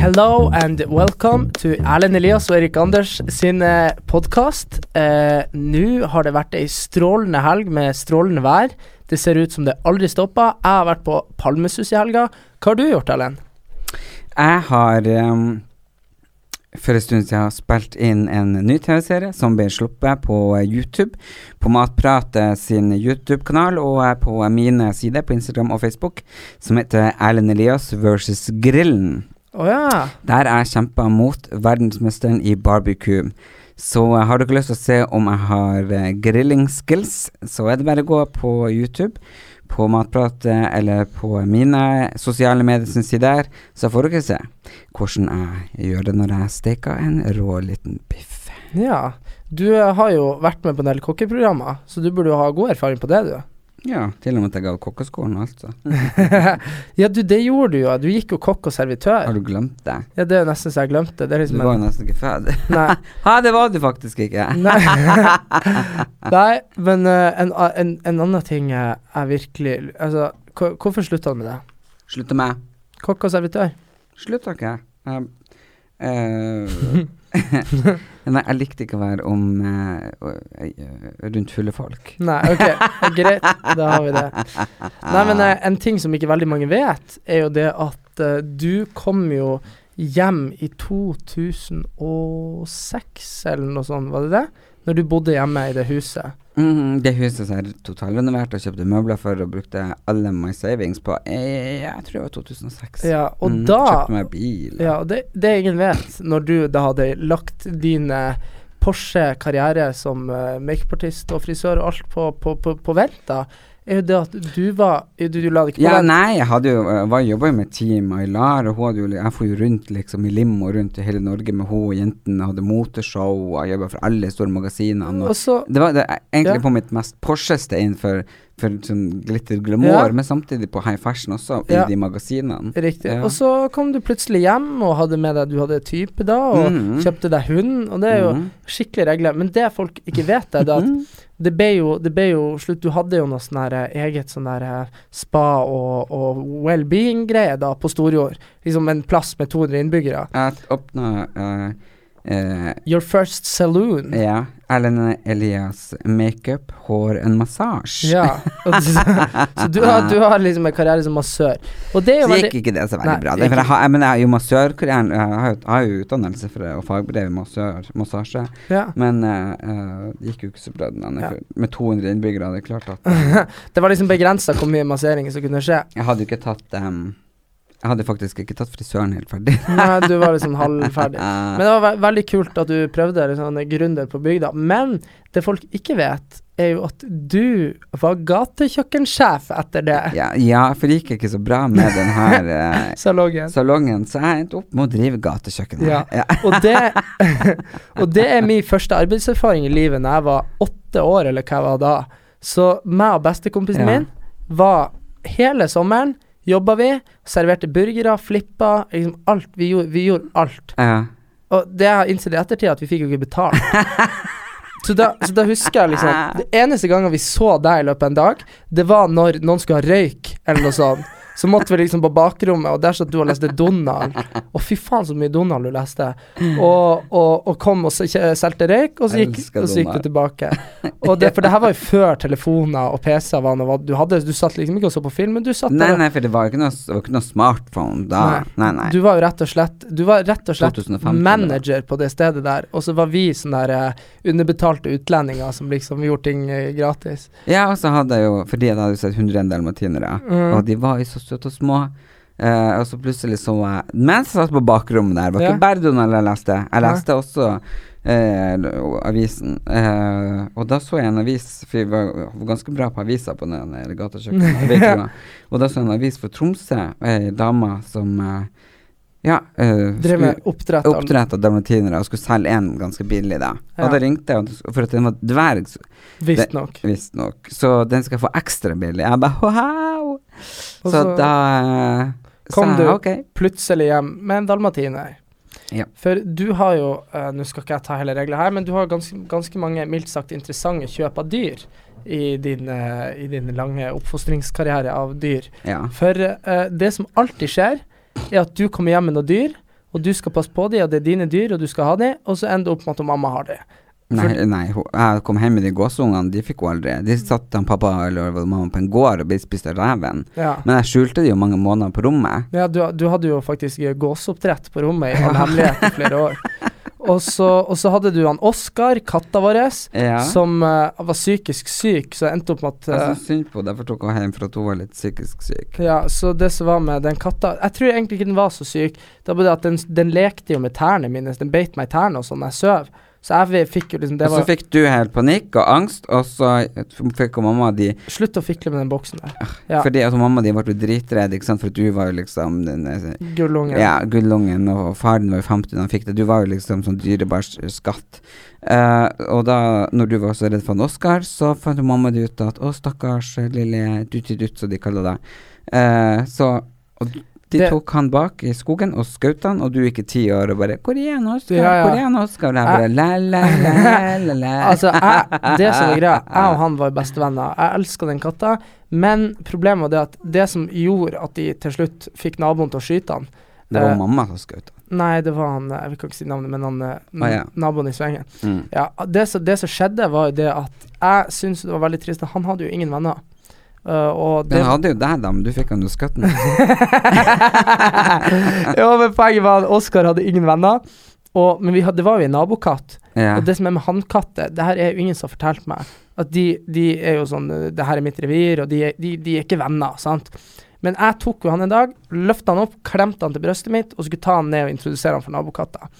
Hello and welcome to Erlend Elias og Erik Anders sin podkast. Eh, Nå har det vært ei strålende helg med strålende vær. Det ser ut som det aldri stoppa. Jeg har vært på Palmesus i helga. Hva har du gjort, Erlend? Jeg har um, for en stund siden spilt inn en ny TV-serie som ble sluppet på YouTube. På Matpratet sin YouTube-kanal og på mine sider på Instagram og Facebook, som heter Erlend Elias versus Grillen. Å ja. Der jeg kjempa mot verdensmesteren i barbecue. Så eh, har dere lyst til å se om jeg har uh, grilling skills, så er det bare å gå på YouTube, på Matprat eller på mine sosiale medier sin sider, så får dere se hvordan jeg gjør det når jeg steker en rå liten biff. ja. Du eh, har jo vært med på en del kokkeprogrammer, så du burde jo ha god erfaring på det, du. Ja, til og med at jeg ga kokkeskolen og alt, så. ja, du, det gjorde du jo. Du gikk jo kokk og servitør. Har du glemt det? Ja, det er nesten så jeg glemte. Det er Du liksom var jo nesten ikke født. Nei. ha, det var du faktisk ikke. Nei. Nei, men uh, en, en, en annen ting jeg virkelig Altså, hvorfor slutta du med det? Slutta med. Kokk og servitør? Slutta ikke. Um, eh, Nei, jeg likte ikke å være om uh, rundt fulle folk. Nei, ok, greit, da har vi det. Nei, men uh, en ting som ikke veldig mange vet, er jo det at uh, du kom jo hjem i 2006, eller noe sånt, var det det? Når du bodde hjemme i det huset. Mhm, det huset som er totalrenovert og kjøpte møbler for og brukte alle my savings på, eh, jeg tror det var 2006. Ja, og mm, da Kjøpte meg bil. Ja, det, det ingen vet, når du da hadde lagt din eh, Porsche-karriere som uh, makeupartist og frisør og alt på, på, på, på vent, da, er jo det at du var Du, du la det ikke på Ja, deg. nei, jeg hadde jo var jobba jo med Team Aylar, og hun hadde jo Jeg får jo rundt liksom i limo rundt i hele Norge med hun og jentene, hadde moteshow, og jeg jobba for alle store magasinene. Og så det var det, egentlig Ja. på mitt mest Porscheste inn for, for sånn glitter glamour, Ja. men samtidig på high fashion også, Ja. i de magasinene. Riktig. Ja. Og så kom du plutselig hjem og hadde med deg Du hadde type da, og Mhm. kjøpte deg hund, og det er jo Mhm. skikkelige regler. Men det folk ikke vet, er det at Mhm. Det ble jo, det ble jo slutt Du hadde jo noe sånn eh, eget sånn eh, spa og, og well-being-greie da på Storjord. Liksom en plass med 200 innbyggere. Jeg åpna uh, uh, Your first saloon. Ja. Ellen Elias makeup, hår og massasje. Ja. Så du har, du har liksom en karriere som massør. Så veldig gikk ikke det så veldig Nei, bra. det jeg, har, men jeg har jo massørkarrieren Jeg har har jo utdannelse for det, og fagbrev i massør, massasje, ja. men det uh, det gikk jo ikke så bra den ene. Ja. Med 200 innbyggere, hadde jeg klart at Det var liksom begrensa hvor mye massering som kunne skje. Jeg hadde jo ikke tatt em, Jeg hadde faktisk ikke tatt frisøren helt ferdig. Nei, du var liksom halvferdig. Men det var ve veldig kult at du prøvde liksom en gründer på bygda. Men det folk ikke vet, er jo at du var gatekjøkkensjef etter det. ja, ja, for det gikk ikke så bra med den her eh, Salongen. salongen, så jeg endte opp med å drive gatekjøkken. Ja. Ja. Og det, og det er min første arbeidserfaring i livet når jeg var åtte år, eller hva jeg var da. Så meg og bestekompisen Ja. min var hele sommeren jobba vi, serverte burgere, flippa, liksom alt. Vi gjorde, vi gjorde alt. Ja. Og det jeg har innsett i ettertid, at vi fikk jo ikke betalt. Så da, så da husker jeg liksom Det eneste gangen vi så deg i løpet av en dag, det var når noen skulle ha røyk, eller noe sånt. Så måtte vi liksom på bakrommet, og der satt du og leste Donald. Og fy faen så mye Donald du leste. Og, og, og kom og solgte røyk, og så gikk, og så gikk du tilbake. Og det, for det her var jo før telefoner og PC-er var noe du hadde. Du satt liksom ikke og så på film, men du satt Nei, der Nei, nei, for det var jo ikke noe, det var ikke noe smartphone da. Nei, nei. Du var jo rett og slett Du var rett og slett 2015 manager på det stedet der, og så var vi sånne der eh, underbetalte utlendinger som liksom gjorde ting eh, gratis. Ja, og så hadde jeg jo Fordi jeg hadde sett 101 dalmatinere, Mm. og de var jo så søte og små. Eh, og så plutselig så jeg Mens jeg satt på bakrommet der, var Ja. ikke bare Donald jeg leste. Jeg leste leste også eh, avisen. Eh, og da så jeg en avis, for jeg var ganske bra på aviser på den gatekjøkkenet. ikke hva. Og da så jeg en avis for Tromsø, ei dame som eh, ja, eh, Drev med oppdrett av Oppdrett av dalmatinere og skulle selge en ganske billig, da. Ja. Og da ringte jeg, for at den var dverg, Visstnok. Visstnok. Så den skal jeg få ekstra billig. Jeg bare wow! Så så da eh, kom jeg du okay. plutselig hjem med en dalmatiner. Ja. For du har jo uh, Nå skal ikke jeg ta hele regla her, men du har ganske, ganske mange mildt sagt interessante kjøp av dyr i din, uh, i din lange oppfostringskarriere av dyr. Ja. For uh, det som alltid skjer, er at du kommer hjem med noen dyr, og du skal passe på dem, og det er dine dyr, og du skal ha dem, og så ender det opp med at mamma har dem. Nei, nei, jeg kom hjem med de gåseungene, de fikk hun aldri. De satt han pappa eller mamma på en gård og ble spist av reven. Ja. Men jeg skjulte de jo mange måneder på rommet. Ja, du, du hadde jo faktisk gåseoppdrett på rommet i all hemmelighet i flere år. Og så, og så hadde du han Oskar, katta vår, Ja. som uh, var psykisk syk, så jeg endte opp med at Jeg eh, syntes synd på henne, derfor tok hun hjem for at hun var litt psykisk syk. Ja, så det som var med den katta Jeg tror egentlig ikke den var så syk. Det var bare det at den, den lekte jo med tærne mine. Den beit meg i tærne og sånn jeg søv. Så jeg fikk jo liksom Det Og så fikk du helt panikk og angst, og så fikk jo mamma di Slutt å fikle med den boksen der. Ja. Fordi altså, mamma di ble jo dritredd, ikke sant, for du var jo liksom den eh, Gullungen. Ja, gullungen, og faren var jo 50 da han fikk det. Du var jo liksom sånn dyrebar skatt. Uh, og da, når du var så redd for han Oskar, så fant jo mamma di ut at å, stakkars eh, lille dutt-dutt, som de kaller det. Uh, så og de Det- tok han bak i skogen og skjøt han, og du gikk i ti år og bare 'Hvor er han, Oskar? Ja, ja. Hvor er han, Oskar?' Og jeg bare la, la, la, la, la. Altså, jeg, det som er greia, jeg og han var bestevenner. Jeg elska den katta, men problemet var det at det som gjorde at de til slutt fikk naboen til å skyte han Det var eh, mamma som skjøt han. Nei, det var han Jeg vil ikke si navnet, men han eh, Ah, ja. naboen i svengen. Mm. Ja, det, som- det som skjedde, var jo det at jeg syntes det var veldig trist. Han hadde jo ingen venner. Uh, Den hadde jo deg, da, men du fikk han jo skatten. Ja, men poenget var at Oskar hadde ingen venner. Og, men vi hadde, det var jo en nabokatt. Ja. Og det som er med hannkatter, det her er jo ingen som har fortalt meg. At de, de er jo sånn uh, Det her er mitt revir, og de, de, de er ikke venner, sant. Men jeg tok jo han en dag, løfta han opp, klemte han til brystet mitt og skulle ta han ned og introdusere han for nabokatta.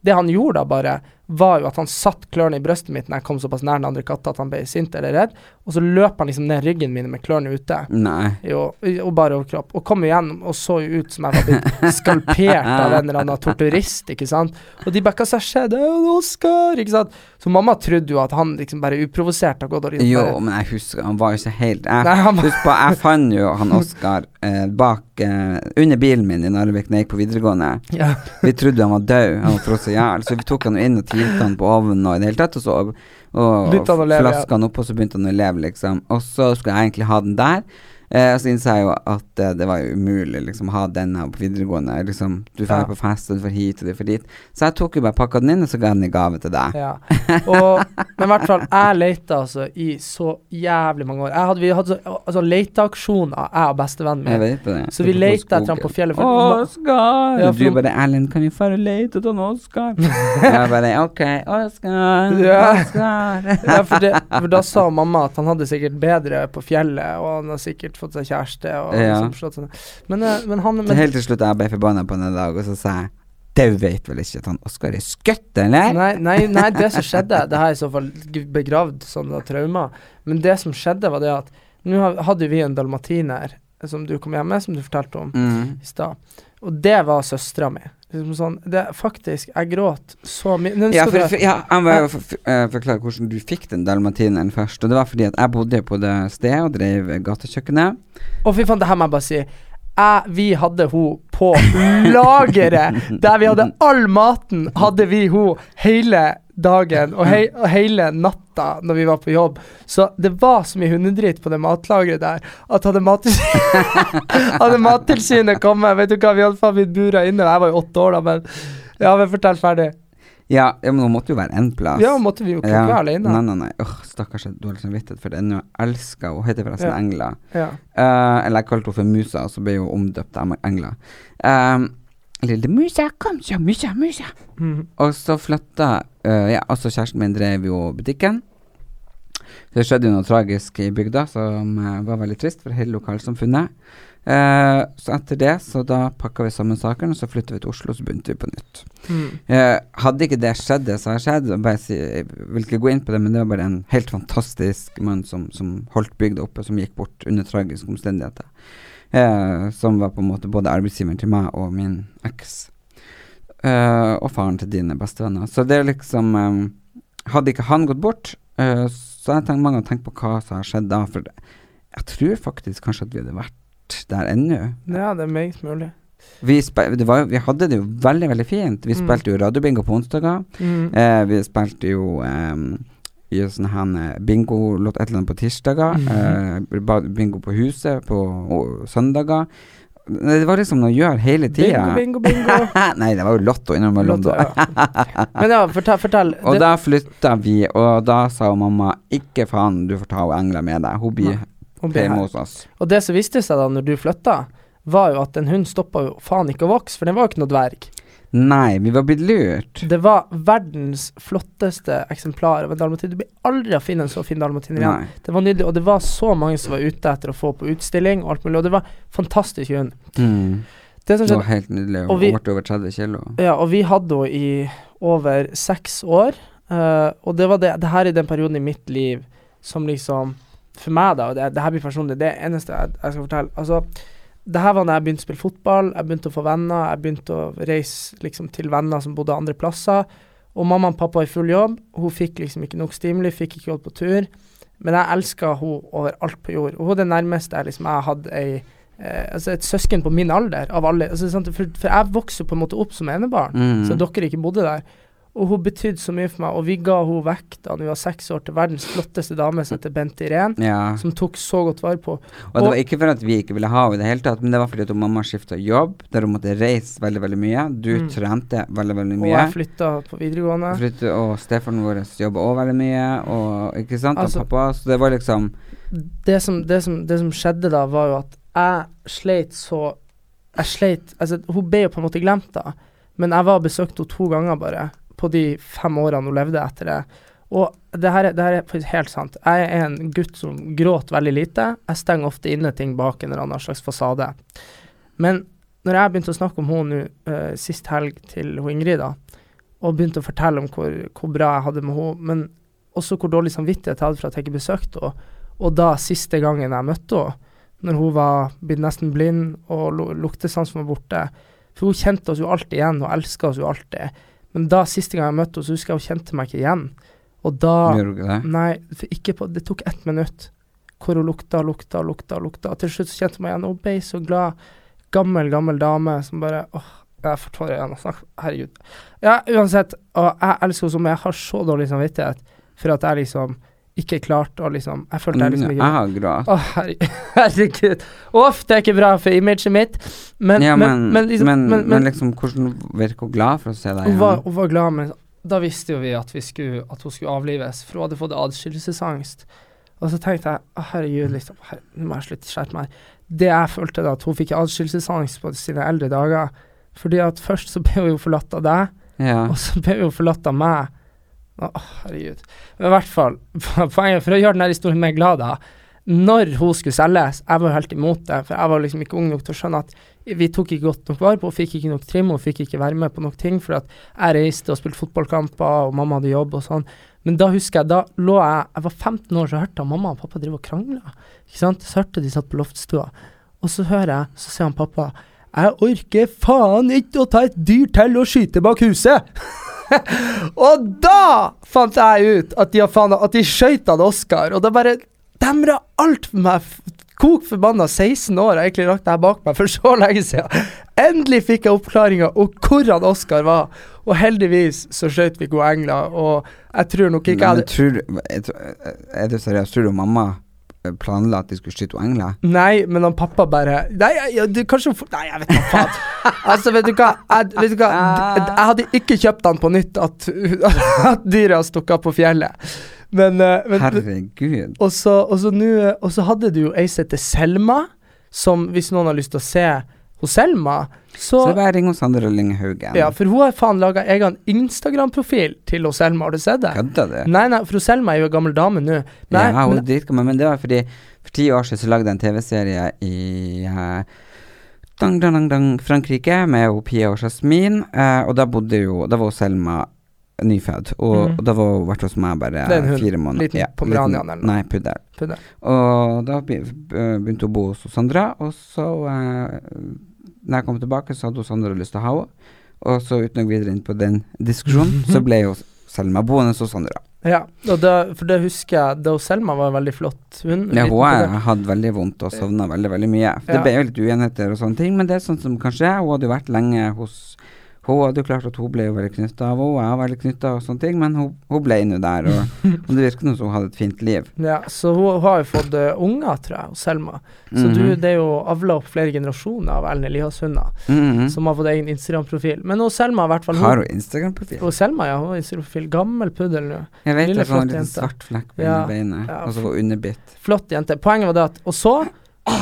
Det han gjorde da bare, var jo at han satt klørne i brystet mitt når jeg kom såpass nær den andre katta at han ble sint eller redd, og så løp han liksom ned ryggen min med klørne ute. Nei. Jo, og bare overkropp. Og kom igjennom og så jo ut som jeg var blitt skalpert av en eller annen torturist, ikke sant. Og de bare Hva skjedde? «Det er Oskar! Ikke sant. Så mamma trodde jo at han liksom bare uprovosert har gått og liksom Jo, bare men jeg husker Han var jo ikke helt Jeg, Nei, han Husk på, jeg fant jo han Oskar eh, bak eh, Under bilen min i Narvik da jeg gikk på videregående. ja. Vi trodde han var død, han var frosset i hjel, så vi tok han inn og tilte han på ovnen og i det hele tatt, og så og, og leve, flaska han opp, og så begynte han å leve, liksom. Og så skulle jeg egentlig ha den der. Eh, så innså jeg jo at eh, det var jo umulig liksom ha den her på videregående. Liksom, du får Ja. på fest, og du får hit, og du får dit. Så jeg tok jo bare pakka den inn, og så ga den i gave til deg. ja. Og, men i hvert fall, jeg leita altså i så jævlig mange år. Jeg hadde, vi hadde så, altså leteaksjoner, jeg og bestevennen Jeg vet det. Så vi leita etter ham på fjellet, for- Oscar! Ja, og du bare 'Erlend, kan vi fare og lete etter Oscar?' Jeg bare 'Ok, Oscar, Ja. Oskar'. Ja, for, det, for da sa mamma at han hadde sikkert bedre på fjellet, og han har sikkert fått seg kjæreste. Og Ja. liksom slått seg. Men, eh, men han men, helt til slutt jeg ble forbanna på han en dag, og så sa jeg 'Du vet vel ikke at han Oskar er skutt, eller?' Nei, nei, nei, det som skjedde Det er i så fall begravd sånne traumer. Men det som skjedde, var det at Nå hadde vi en dalmatiner som du kom hjem med, som du fortalte om Mm. i stad. Og det var søstera mi. Liksom sånn, det, faktisk, jeg gråt så mye. Ja, for, for, ja, jeg må for, eh, forklare hvordan du fikk den dalmatineren først. Og det var fordi at jeg bodde på det stedet og drev gatekjøkkenet. Å, fy faen, det her må jeg bare si. Jeg, vi hadde hun på lageret, der vi hadde all maten, hadde vi hun hele dagen og, hei, og hele natta når vi var på jobb. Så det var så mye hundedritt på det matlageret der at hadde, Mattilsynet, hadde Mattilsynet kommet Vet du hva, vi hadde faen blitt bura inne. Jeg var jo åtte år da, men Ja, men fortell ferdig. Ja, ja, men hun måtte jo være én plass. Ja, måtte vi jo ikke være alene. Nei, nei, nei. Åh, stakkars, du har dårlig samvittighet for det. Nå elsker hun. Hun heter forresten Ja. Engla. Ja. Uh, eller jeg kalte henne for Musa, og så ble hun omdøpt til Engla. Um, Lille Musa, kom så, Musa, Musa. Mm. Og så flytta uh, Ja, altså kjæresten min drev jo butikken. Det skjedde jo noe tragisk i bygda som uh, var veldig trist for hele lokalsamfunnet. Uh, så etter det, så da pakka vi sammen sakene, og så flytta vi til Oslo, så begynte vi på nytt. Mm. Eh, hadde ikke det skjedd, det som har skjedd bare si, Jeg vil ikke gå inn på det, men det var bare en helt fantastisk mann som, som holdt bygda oppe, som gikk bort under tragiske omstendigheter. Eh, som var på en måte både arbeidsgiveren til meg og min eks. Eh, og faren til dine bestevenner. Så det er liksom eh, Hadde ikke han gått bort, eh, så har jeg tenkt mange ganger tenkt på hva som har skjedd da. For jeg tror faktisk kanskje at vi hadde vært der ennå. Ja, det er meget mulig. Vi, det var, vi hadde det jo veldig, veldig fint. Vi Mm. spilte jo radiobingo på onsdager. Mm. Eh, vi spilte jo i sånn her bingolåt et eller annet på tirsdager. Mhm. eh, bingo på huset på å, søndager. Det var liksom noe å gjøre hele tida. Bingo, bingo, bingo. Nei, det var jo Lotto innimellom. Da. ja. Men ja, fortell. fortell. Og Det- da flytta vi, og da sa mamma ikke faen, du får ta hun Engla med deg. Hun blir hjemme hos oss. Og det som viste seg da når du flytta, var jo at en hund stoppa jo faen ikke å vokse, for den var jo ikke noe dverg. Nei, vi var blitt lurt. Det var verdens flotteste eksemplar av en dalmatiner. Du blir aldri å finne en så fin dalmatiner igjen. Nei. Det var nydelig, og det var så mange som var ute etter å få på utstilling og alt mulig, og det var fantastisk hund. Mm. Det Det var helt nydelig. og Og vi- over 30 kilo. Ja, og vi hadde henne i over seks år. uh, og det var det, det her i den perioden i mitt liv som liksom For meg, da, og det, det her blir personlig, det eneste jeg, jeg skal fortelle Altså, det her var da jeg begynte å spille fotball, jeg begynte å få venner, jeg begynte å reise liksom til venner som bodde andre plasser. Og mamma og pappa i full jobb. Hun fikk liksom ikke nok stimuli, fikk ikke gått på tur. Men jeg elska hun over alt på jord. Og hun er det nærmeste jeg liksom jeg hadde ei eh, altså et søsken på min alder, av alle. Altså. For, for jeg vokste på en måte opp som enebarn, Mm. så dere ikke bodde der. Og hun betydde så mye for meg, og vi ga henne vekk da hun var seks år, til verdens flotteste dame som heter Bente Irén, Ja. som tok så godt vare på. Og det var ikke for at vi ikke ville ha henne i det hele tatt, men det var fordi at mamma skifta jobb, der hun måtte reise veldig, veldig mye. Du Mm. trente veldig, veldig mye. Og jeg flytta på videregående. Flytte, og Stefan vår jobba òg veldig mye, og ikke sant, Altså- og pappa, så det var liksom det som, det, som, det som skjedde da, var jo at jeg sleit så Jeg sleit Altså, hun ble jo på en måte glemt, da. Men jeg var og besøkte henne to ganger bare, på de fem årene hun levde etter det. Og det her, er, det her er helt sant. Jeg er en gutt som gråter veldig lite. Jeg stenger ofte inne ting bak en eller annen slags fasade. Men når jeg begynte å snakke om henne nå uh, sist helg til hun Ingrid, da, og begynte å fortelle om hvor, hvor bra jeg hadde med henne, men også hvor dårlig samvittighet jeg hadde for at jeg ikke besøkte henne, og da siste gangen jeg møtte henne, når hun var blitt nesten blind og lu- luktesansen var borte For hun kjente oss jo alltid igjen, og elska oss jo alltid. Men da siste gang jeg møtte henne, så husker jeg hun kjente meg ikke igjen. Og da? Nei, ikke på Det tok ett minutt hvor hun lukta, lukta, lukta, lukta. Og til slutt så kjente hun meg igjen, hun ble så glad. Gammel, gammel dame som bare åh, jeg får tårer igjen å snakke. Herregud. Ja, uansett. Og jeg elsker henne som. Jeg har så dårlig samvittighet for at jeg liksom ikke klarte å liksom Jeg følte jeg liksom Mm, ikke Jeg har grått. Å, herre, herregud. Uff, det er ikke bra for imaget mitt. Men, ja, men, men, liksom, men, men, men liksom, hvordan virker hun glad for å se deg hun, var, hun var glad, men da visste jo vi at, vi skulle, at hun skulle avlives, for hun hadde fått adskillelsesangst. Og så tenkte jeg å herregud, liksom, her, nå må jeg slutte å skjerpe meg. Det jeg følte da, at hun fikk adskillelsesangst på sine eldre dager. Fordi at først så ble hun jo forlatt av deg, Ja. og så ble hun forlatt av meg. Å, herregud. Men i hvert fall, poenget for å gjøre denne historien mer glad, da. Når hun skulle selges, jeg var helt imot det, for jeg var liksom ikke ung nok til å skjønne at vi tok ikke godt nok vare på, henne, fikk ikke nok trim, hun fikk ikke være med på nok ting, for at jeg reiste og spilte fotballkamper, og mamma hadde jobb og sånn. Men da husker jeg, da lå jeg Jeg var 15 år, så hørte jeg mamma og pappa drive og krangle. Ikke sant? Så hørte de satt på loftstua, og så hører jeg, så sier han pappa jeg orker faen ikke å ta et dyr til og skyte bak huset! og da fant jeg ut at de, faen, at de skøyt han Oskar, og da bare demra alt for meg kok forbanna 16 år har egentlig lagt det her bak meg for så lenge siden. Endelig fikk jeg oppklaringa om hvor han Oscar var. Og heldigvis så skjøt vi gode engler, og jeg tror nok ikke jeg hadde tror jeg tror- Er du seriøs? Tror du mamma planla at de skulle skyte engler? Nei, men han pappa bare Nei, ja, du, kanskje Nei, jeg vet da faen. altså, vet du hva? Jeg, vet du hva? Jeg hadde ikke kjøpt han på nytt at, at dyret har stukket av på fjellet. Men, eh, men Herregud. Og så, og, så nå, eh, og så hadde du jo ei som heter Selma, som hvis noen har lyst til å se hos Selma, så, Så bare ring hos Sander og Linge Haugen. Ja, for hun har faen laga egen Instagram-profil til hos Selma, har du sett det? Kødda du? Nei, nei, for hos Selma er jo en gammel dame nå. Nei, ja, hun er dritgammel, men det var fordi for ti år siden så lagde jeg en TV-serie i uh, dang, dang, dang, Frankrike med hun Pia og Jasmin, uh, og da bodde jo Da var hun Selma nyfødt, og, mm. og da var hun vært hos meg bare fire måneder. Liten pomeranian eller noe. Nei, puddel. Puddel. Og da be- begynte hun å bo hos Sandra, og så eh, Når jeg kom tilbake, så hadde hun Sandra lyst til å ha henne. Og så uten å gå videre inn på den diskusjonen, så ble jo Selma boende hos Sandra. Ja, da, for det husker jeg da Selma var veldig flott. Hun, Ja, hun hadde veldig vondt og sovna veldig veldig mye. Det Ja. Det ble jo litt uenigheter og sånne ting, men det er sånn som kanskje er. Hun hadde jo vært lenge hos Hun hadde jo klart at hun ble jo veldig knytta av henne, jeg var veldig knytta og sånne ting, men hun, hun ble nå der, og, og det virker som hun hadde et fint liv. Ja, så hun, hun har jo fått uh, unger, tror jeg, Selma. Så du, Mhm. det er jo avla opp flere generasjoner av Ellen Elias-hunder Mhm. som har fått egen Instagram-profil. Men hun Selma, i hvert fall Har hun Instagram-profil? Selma, ja. Hun har Instagram-profil. Gammel puddel nå. Jeg vet Lille, hun har en liten svart flekk på Ja, beinet, ja, og så var underbitt. Flott jente. Poenget var det at Og så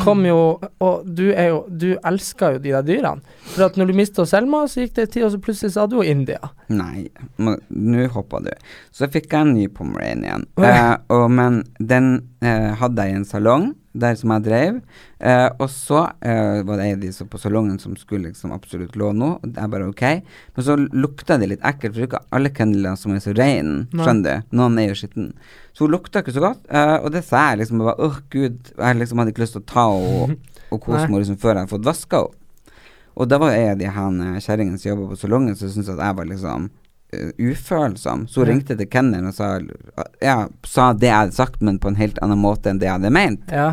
kom jo Og du er jo Du elsker jo de der dyrene. For at når du mista Selma, så gikk det en tid, og så plutselig så hadde jo India. Nei, nå hoppa du. Så fikk jeg en ny Pomeranian, Oh, ja. uh, og, men den uh, hadde jeg i en salong der som jeg drev, eh, og så eh, var det ei de som på salongen som skulle liksom absolutt låne noe, og jeg bare ok, men så lukta det litt ekkelt, for det er ikke alle kennelene som er så reine, skjønner du, noen er jo skitten. Så hun lukta ikke så godt, eh, og det sa jeg liksom, jeg bare, åh gud, jeg liksom hadde ikke lyst til å ta henne og kose Nei. meg liksom, før jeg hadde fått vaska henne. Og da var av de eh, kjerringene som jobba på salongen, som syntes at jeg var liksom eh, ufølsom. Så hun ringte til kennelen og sa, ja, sa det jeg hadde sagt, men på en helt annen måte enn det jeg hadde ment. Ja.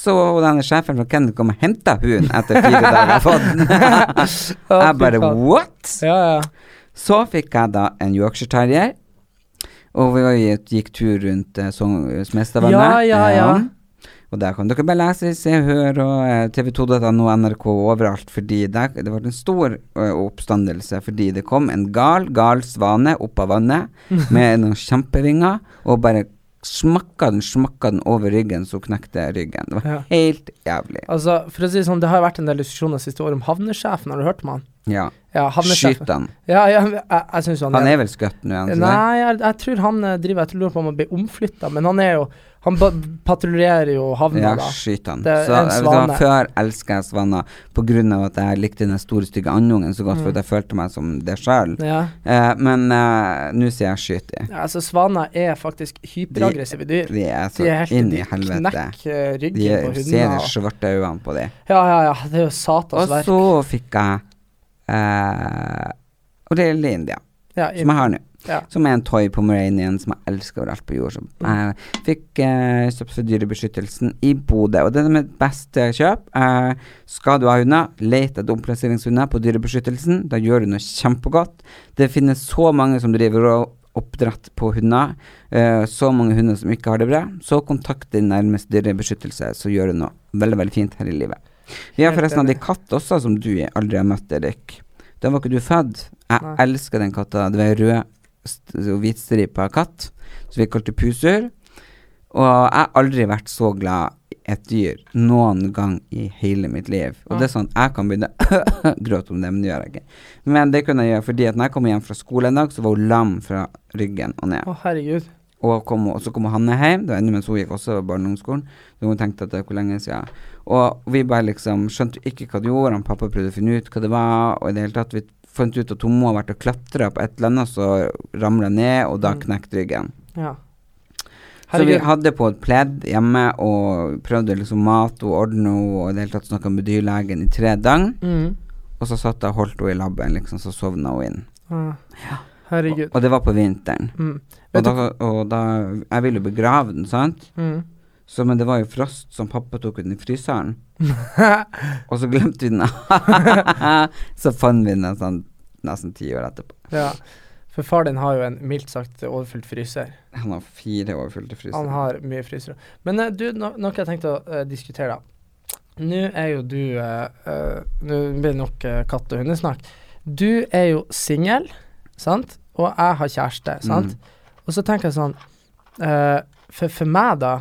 Så denne sjefen fra kennelen kom og henta hunden etter fire dager fått den. Jeg bare what? Ja, ja. Så fikk jeg da en Yorkshire terrier, og vi gikk, tur rundt uh, mestervenner. Ja, ja, ja. Og der kan dere bare lese, se, høre og eh, tv2.no, NRK overalt, fordi der, det var en stor uh, oppstandelse fordi det kom en gal, gal svane opp av vannet med noen kjempevinger og bare smakka den, smakka den over ryggen, så knekte ryggen. Det var Ja. helt jævlig. Altså, for å si det sånn, det har jo vært en del diskusjoner siste år om havnesjefen. Har du hørt om han? Ja. Ja. Skyt han. Ja, ja, jeg, jeg syns han, Han er vel skutt nå, er? Nei, jeg, jeg tror han eh, driver Jeg lurer på om han blir omflytta, men han er jo Han patruljerer jo havna, Ja, da. skyt han. Det er Så en svane. Før elska jeg svaner på av at jeg likte den store, stygge andungen så godt, for Mm. at jeg følte meg som det sjøl. Ja. Eh, men eh, nå sier jeg skyt dem. ja, altså Svaner er faktisk hyperaggressive dyr. De er så De er helt inn de i helvete. knekker ryggen De ryggen hundene. på ser de svarte øynene på dem. Ja, ja, ja. Det er jo satans Og så fikk jeg eh, Og det er lille India, Ja, som jeg har nå. Ja. Som er en toy pomeranian som jeg elsker overalt på jord. Som jeg fikk eh, kjøpt for Dyrebeskyttelsen i Bodø. Og det er mitt beste kjøp. Eh, skal du ha hunder, let etter omplasseringshunder på Dyrebeskyttelsen. Da gjør du noe kjempegodt. Det finnes så mange som driver og oppdrett på hunder. eh, så mange hunder som ikke har det bra. Så kontakt din nærmeste dyrebeskyttelse, så gjør du noe veldig, veldig fint her i livet. Vi har forresten hatt ei katt også som du aldri har møtt, Erik. Da var ikke du født. Jeg Nei. elsker den katta. Det var ei rød hvitstripa katt som vi kalte Pusur. Og jeg har aldri vært så glad i et dyr noen gang i hele mitt liv. Og det er sånn, jeg kan begynne å gråte om det, men det gjør jeg ikke. Men det kunne jeg gjøre fordi at når jeg kom hjem fra skole en dag, så var hun lam fra ryggen og ned. Å, herregud. Og, kom, og så kom Hanne hjem, det var enda mens hun gikk også barneungdomsskolen. Så hun tenkte at det var hvor lenge siden. Og vi bare liksom skjønte ikke hva det gjorde, og pappa prøvde å finne ut hva det var, og i det hele tatt vi fant ut at hun må ha vært og klatra på et eller annet, så ramla ned, og da Mm. knekte ryggen. Ja. Så vi hadde på et pledd hjemme og prøvde liksom mat og ordne henne, og i det hele tatt snakka med dyrlegen i tre døgn. Mm. Og så satt jeg og holdt henne i labben, liksom, så sovna hun inn. Ah. Herregud. Og, og det var på vinteren. Mm. Og da, og da Jeg ville jo begrave den, sant? Mm. Så, men det var jo frost som pappa tok ut i fryseren. og så glemte vi den. så fant vi den sånn nesten ti år etterpå. Ja. For far din har jo en mildt sagt overfylt fryser. Han har fire overfylte frysere. Han har mye frysere. Men uh, du, no, noe jeg tenkte å uh, diskutere, da. Nå er jo du uh, Nå blir det nok katt- og hundesnakk. Du er jo singel, sant? Og jeg har kjæreste, sant? Og så tenker jeg sånn for, for meg, da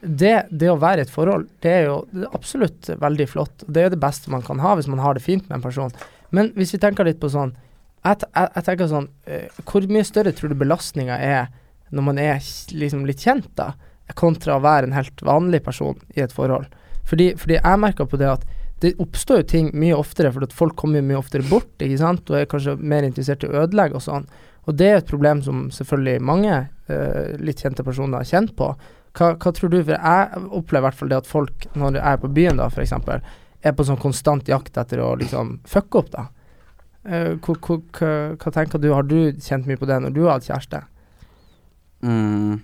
det, det å være i et forhold, det er jo absolutt veldig flott. Det er jo det beste man kan ha hvis man har det fint med en person. Men hvis vi tenker litt på sånn Jeg, jeg, jeg tenker sånn uh, Hvor mye større tror du belastninga er når man er liksom litt kjent, da, kontra å være en helt vanlig person i et forhold? Fordi, fordi jeg merker på det at det oppstår jo ting mye oftere, for at folk kommer jo mye oftere bort, ikke sant, og er kanskje mer interessert i å ødelegge og sånn. Og det er et problem som selvfølgelig mange uh, litt kjente personer har kjent på. Hva, hva tror du? For jeg opplever i hvert fall det at folk, når jeg er på byen da, f.eks., er på sånn konstant jakt etter å liksom fucke opp, da. Eh, hva tenker du, har du kjent mye på det når du har hatt kjæreste? Mm.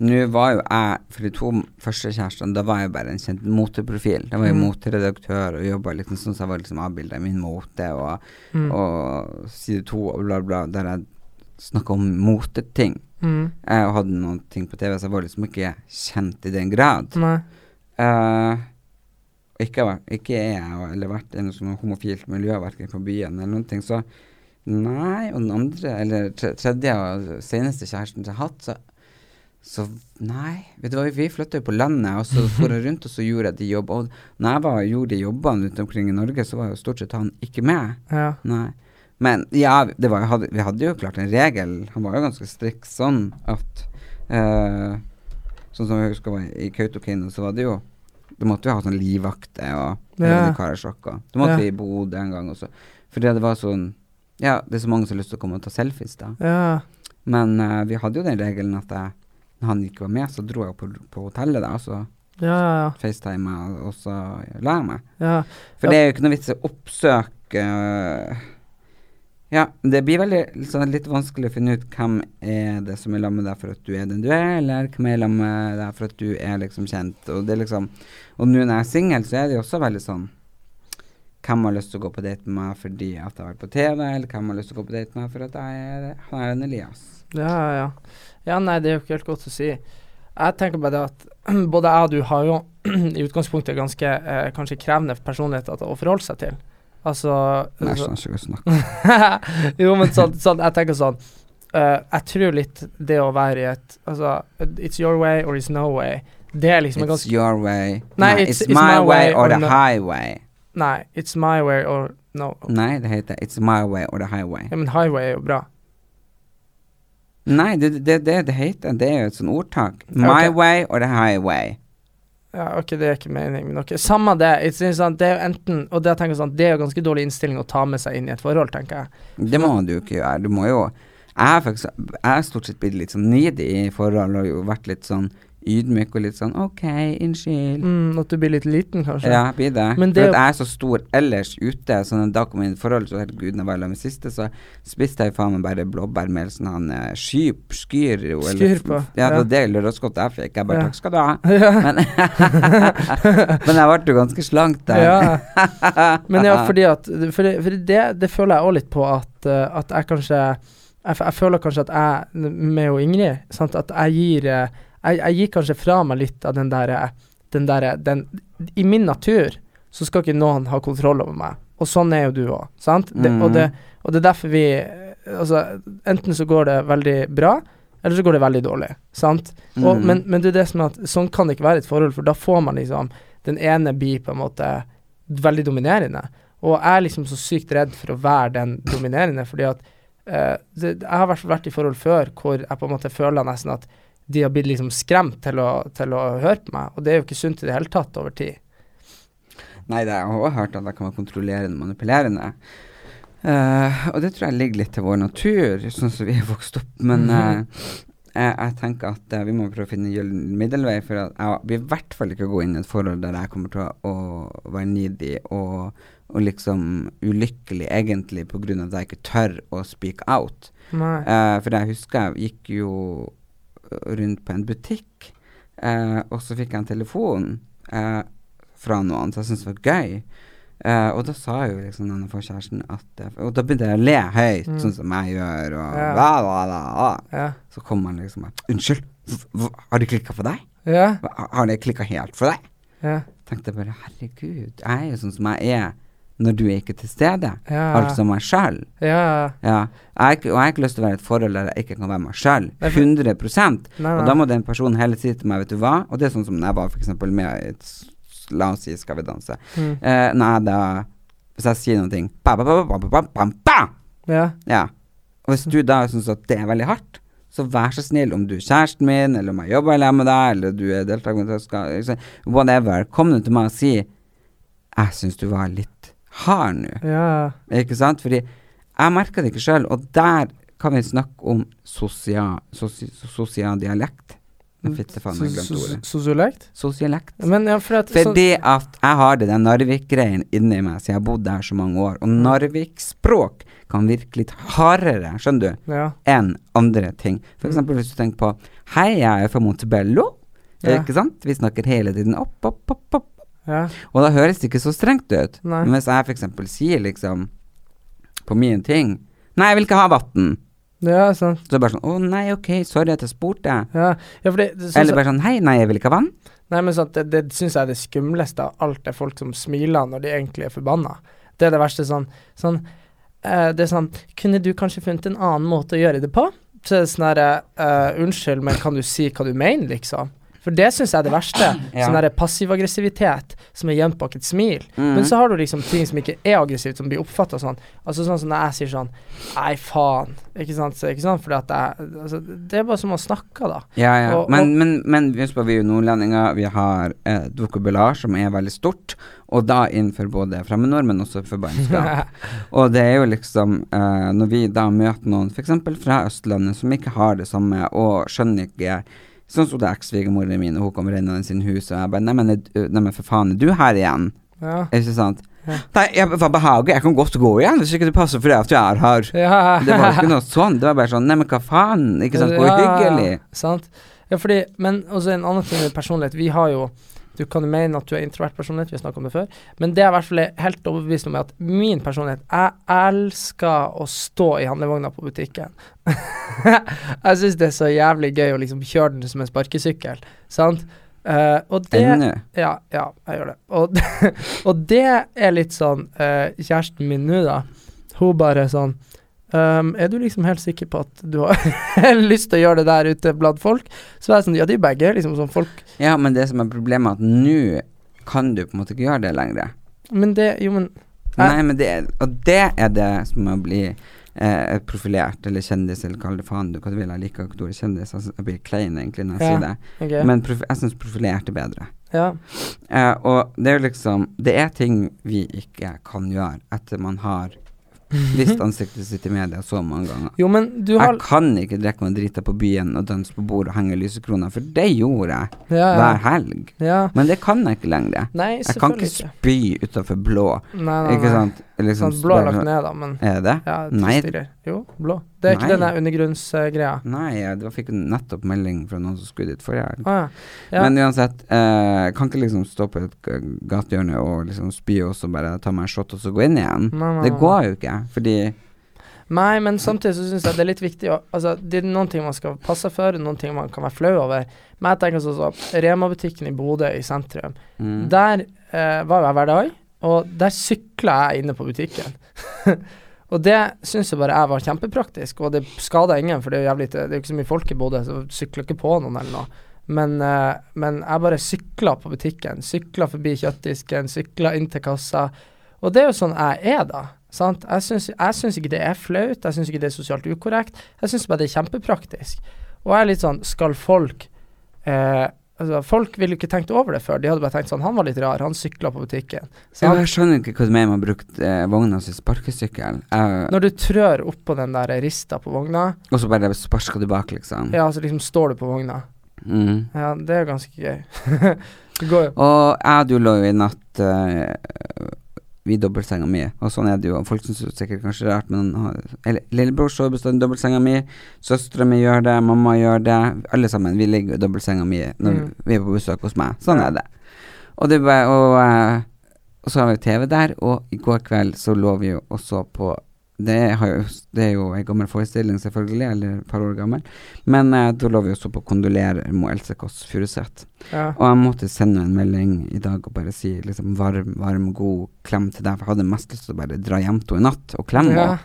Nå var jo jeg, for de to første kjærestene, da var jeg bare en kjent moteprofil. Da var jeg Mm. moteredaktør og jobba litt sånn så jeg var liksom avbilda i min mote og, Mm. og side to og bla, bla, der jeg snakka om moteting. Mm. Jeg hadde noen ting på TV, så jeg var liksom ikke kjent i den grad. Nei. Eh, ikke, ikke er jeg eller vært i noe sånn homofilt miljø, verken på byen eller noen ting, så nei. Og den andre, eller tredje og seneste kjæresten jeg har hatt, så, så nei. Vet du hva, vi flytta jo på landet, og så for jeg rundt og så gjorde jeg de jobbene. Og når jeg var, gjorde de jobbene rundt omkring i Norge, så var jo stort sett han ikke med. Ja. Nei. Men ja, det var, hadde, vi hadde jo klart en regel. Han var jo ganske strikt sånn at uh, Sånn som jeg husker i Kautokeino, så var det jo Du måtte jo ha sånn livvakter og Ja. ja. Karasjok. Du måtte Ja. i Bodø en gang også. Fordi det var sånn Ja, det er så mange som har lyst til å komme og ta selfies, da. Ja. Men uh, vi hadde jo den regelen at jeg, når han ikke var med, så dro jeg på, på hotellet, da, så Ja, ja, FaceTime og så la jeg meg. ja. For det er jo ikke noe vits i å oppsøke øh, Ja, det blir veldig liksom, litt vanskelig å finne ut hvem er det som er sammen med deg for at du er den du er, eller hvem er sammen med deg for at du er liksom kjent. Og det liksom Og nå når jeg er singel, så er det jo også veldig sånn Hvem har lyst til å gå på date med meg fordi at jeg har vært på TV, eller hvem har lyst til å gå på date med meg for at jeg er han er en Elias. Ja, ja. Ja, nei, det er jo ikke helt godt å si. Jeg tenker bare det at både jeg og du har jo i utgangspunktet ganske eh, kanskje krevende personligheter å forholde seg til. Altså Nei, jeg skjønner ikke hva du snakker Jo, men sånn, sånn Jeg tenker sånn uh, Jeg tror litt det å være i et Altså, it's your way or it's no way. Det er liksom en It's your way. Nei, no, it's- it's, it's my, my way way or or the no- highway. Nei, it's my way or no. Nei, det heter It's my way or the highway. Ja, men highway er jo bra. Nei, det er det, det det heter. Det er jo et sånt ordtak. My okay. way or the highway. Ja, ok, det er ikke meningen, men ok. Samme det. Sånn, det er jo enten Og det jeg sånn, det er jo ganske dårlig innstilling å ta med seg inn i et forhold, tenker jeg. Det må du jo ikke gjøre. Du må jo Jeg har stort sett blitt litt sånn needy i forhold og jo vært litt sånn ydmyk og litt sånn OK, unnskyld. Mm, at du blir litt liten, kanskje. Ja, blir det. Men det For at jeg er så stor ellers ute, så når da kom jeg inn i forhold, så herregud, når jeg var sammen med siste, så spiste jeg faen meg bare blåbær med sånn han eh, skyp, skyr jo, eller- Skyr på, Ja, det ja. var det lørdagsgodt jeg fikk. Jeg bare Ja. takk skal du ha. Ja. Men, men jeg ble jo ganske slank der. Ja. Men ja, fordi at For, det, for det, det føler jeg òg litt på at, eh, at jeg kanskje jeg, jeg føler kanskje at jeg, med og Ingrid, sant, at jeg gir eh, jeg, jeg gikk kanskje fra meg litt av den derre den derre den, I min natur så skal ikke noen ha kontroll over meg. Og sånn er jo du òg, sant? Det, og, det, og det er derfor vi Altså, enten så går det veldig bra, eller så går det veldig dårlig, sant? Og, Mhm. men, men det er det som er at sånn kan det ikke være et forhold, for da får man liksom Den ene blir på en måte veldig dominerende. Og jeg er liksom så sykt redd for å være den dominerende, fordi at Uh, det, Jeg har i vært i forhold før hvor jeg på en måte føler nesten at de har blitt liksom skremt til å, til å høre på meg, og det er jo ikke sunt i det hele tatt over tid. Nei, det, jeg har også hørt at jeg kan være kontrollerende og manipulerende. Uh, og det tror jeg ligger litt til vår natur, sånn som vi er vokst opp. Men mm. uh, jeg, jeg tenker at uh, vi må prøve å finne en gyllen middelvei. For at jeg vil i hvert fall ikke gå inn i et forhold der jeg kommer til å, å være needy og, og liksom ulykkelig egentlig av at jeg ikke tør å speak out. For jeg husker jeg gikk jo rundt på en butikk Eh, og så fikk jeg en telefon eh, fra noen, som jeg syntes var gøy. Eh, og da sa jo liksom denne forkjæresten at eh, Og da begynte jeg å le høyt, sånn som jeg gjør, og Ja. la, la, la, la. Ja. Så kom han liksom og Unnskyld, har det klikka for deg? Ja. Har det klikka helt for deg? Ja. Tenkte jeg bare herregud, jeg er jo sånn som jeg er når du er ikke til stede. Ja. Altså meg sjøl. Ja. ja. Og jeg har ikke lyst til å være i et forhold der jeg ikke kan være meg sjøl. 100 nei, nei. Og da må den personen heller si til meg, vet du hva Og det er sånn som når jeg var f.eks. med et La oss si Skal vi danse. Mm. Eh, nei, da Hvis jeg sier noe ba, ba, ba, ja. ja. Og hvis du da syns at det er veldig hardt, så vær så snill, om du er kjæresten min, eller om jeg jobber sammen med deg, eller du er deltaker, altså, whatever, kom du til meg og si 'Jeg syns du var litt hard nå'. Ja. Ikke sant? Fordi jeg merker det ikke sjøl, og der kan vi snakke om sosial, sosi, sosial dialekt. Sosiolekt? Sosiolekt? Ja, for at Fordi at jeg har det den Narvik-greien inni meg, siden jeg har bodd der så mange år. Og Narvik-språk kan virke litt hardere, skjønner du, Ja. enn andre ting. For eksempel hvis du tenker på Hei, jeg er fra Montebello. Ja. Ikke sant? Vi snakker hele tiden opp, opp, opp, opp. Ja. Og da høres det ikke så strengt ut. Nei. Men hvis jeg eksempel sier liksom på min ting Nei, jeg vil ikke ha vann. Ja. Så er det bare sånn Å nei, ok, sorry at jeg spurte. Ja, ja det, sånn, Eller bare sånn Hei, nei, jeg vil ikke ha vann. Nei, men sånn, det, det syns jeg er det skumleste av alt, er folk som smiler når de egentlig er forbanna. Det er det verste sånn Sånn uh, Det er sånn Kunne du kanskje funnet en annen måte å gjøre det på? Så er det sånn herre uh, Unnskyld, men kan du si hva du mener, liksom? For det syns jeg er det verste. Ja. Sånn derre passiv-aggressivitet som er gjemt bak et smil. Mm. Men så har du liksom ting som ikke er aggressivt, som blir oppfatta sånn. Altså sånn som når jeg sier sånn Nei, faen. Ikke sant? Så, ikke sant? Fordi at jeg altså, Det er bare som å snakke, da. Ja, ja. Og- men, og- men, men husk på, vi er jo nordlendinger. Vi har eh, et vokabular som er veldig stort, og da innenfor både fremmedord, men også for barnskap. og det er jo liksom eh, Når vi da møter noen f.eks. fra Østlandet som ikke har det samme, og skjønner ikke Sånn sto det ekssvigermoren min, og hun kommer rennende inn i sin hus, og jeg bare Neimen, nei, for faen, er du her igjen? Ja. Ikke sant? Ja. Nei, jeg, var behaget. jeg kan godt gå igjen, hvis ikke det passer for deg at du er her. Ja. Det var ikke noe sånn, det var bare sånn Neimen, hva faen? Ikke sant? Hvor Ja, hyggelig. Sant. Ja, fordi Men også en annen ting med personlighet. Vi har jo Du kan jo mene at du er introvert personlighet, vi har snakket om det før, men det er i hvert fall helt overbevist om at min personlighet Jeg elsker å stå i handlevogna på butikken. jeg syns det er så jævlig gøy å liksom kjøre den som en sparkesykkel, sant? Uh, og det. Ja, ja, jeg gjør det. Og, og det er litt sånn uh, Kjæresten min nå, da, hun bare sånn ehm, er du liksom helt sikker på at du har lyst til å gjøre det der ute blant folk? Så er det sånn, ja, de er begge liksom sånn folk Ja, men det som er problemet, er at nå kan du på en måte ikke gjøre det lenger. Men det, jo, men Nei, men det er, Og det er det som å bli eh, profilert, eller kjendis, eller kall det faen du hva du vil. Jeg liker ikke ordet kjendis, altså, jeg blir klein egentlig når jeg Ja, sier det. Okay. Men jeg syns profilert er bedre. Ja. Eh, og det er jo liksom Det er ting vi ikke kan gjøre etter man har vist ansiktet sitt i media så mange ganger. Jo, men du har Jeg kan ikke drikke meg drita på byen og danse på bord og henge lysekroner, for det gjorde jeg ja, ja. hver helg. ja. Men det kan jeg ikke lenger. Nei, Jeg kan ikke spy utafor blå, Nei, nei, ikke sant? Liksom, Sånn, blå er lagt ned, da, men Er det ja, Nei. triste. Jo, blå. Det er Nei. ikke denne undergrunnsgreia. Nei, jeg var- fikk nettopp melding fra noen som skulle dit forrige helg. Ah, ja. Men uansett, eh, kan ikke liksom stå på et gatehjørne og liksom spy og så bare ta meg en shot og så gå inn igjen. Nei, nei, Det går jo ikke, fordi Nei, men samtidig så syns jeg det er litt viktig å Altså, det er noen ting man skal passe for, noen ting man kan være flau over. Men jeg tenker sånn Rema-butikken i Bodø i sentrum. mm. Der eh, var jeg hver dag, og der sykla jeg inne på butikken. og det syns jeg bare jeg var kjempepraktisk, og det skada ingen, for det er jo jævlig Det er jo ikke så mye folk i Bodø, så sykla ikke på noen eller noe. Men, eh, men jeg bare sykla på butikken. Sykla forbi kjøttdisken, sykla inn til kassa. Og det er jo sånn jeg er, da. Sant? Jeg syns, jeg syns ikke det er flaut, jeg syns ikke det er sosialt ukorrekt. Jeg syns bare det er kjempepraktisk. Og jeg er litt sånn Skal folk eh, Altså, folk ville ikke tenkt over det før. De hadde bare tenkt sånn Han var litt rar, han sykla på butikken. Ja, Jeg skjønner ikke hva du mener med å bruke eh, vogna som sparkesykkel. Uh, Når du trør oppå den der rista på vogna, Og så bare sparsker du bak, liksom. ja, så liksom står du på vogna. Mm. Ja, det er ganske gøy. går. Og jeg og du lå jo i natt eh, i dobbeltsenga mi. Og sånn er det jo. Folk syns sikkert kanskje det er rart, men har- eller, Lillebror sover bestandig i dobbeltsenga mi. Søstera mi gjør det, mamma gjør det. Alle sammen. Vi ligger i dobbeltsenga mi når Mm. vi er på besøk hos meg. Sånn er det. Og det bare og, eh, og så har vi TV der, og i går kveld så lå vi jo og så på det, har jo, det er jo en gammel forestilling, selvfølgelig, eller et par år gammel. Men eh, da lå vi også på 'Kondolerer' med Else Kåss Furuseth. Ja. Og jeg måtte sende en melding i dag og bare si liksom varm, varm, god klem til deg. For jeg hadde mest lyst til å bare dra hjem til henne i natt og klemme Ja.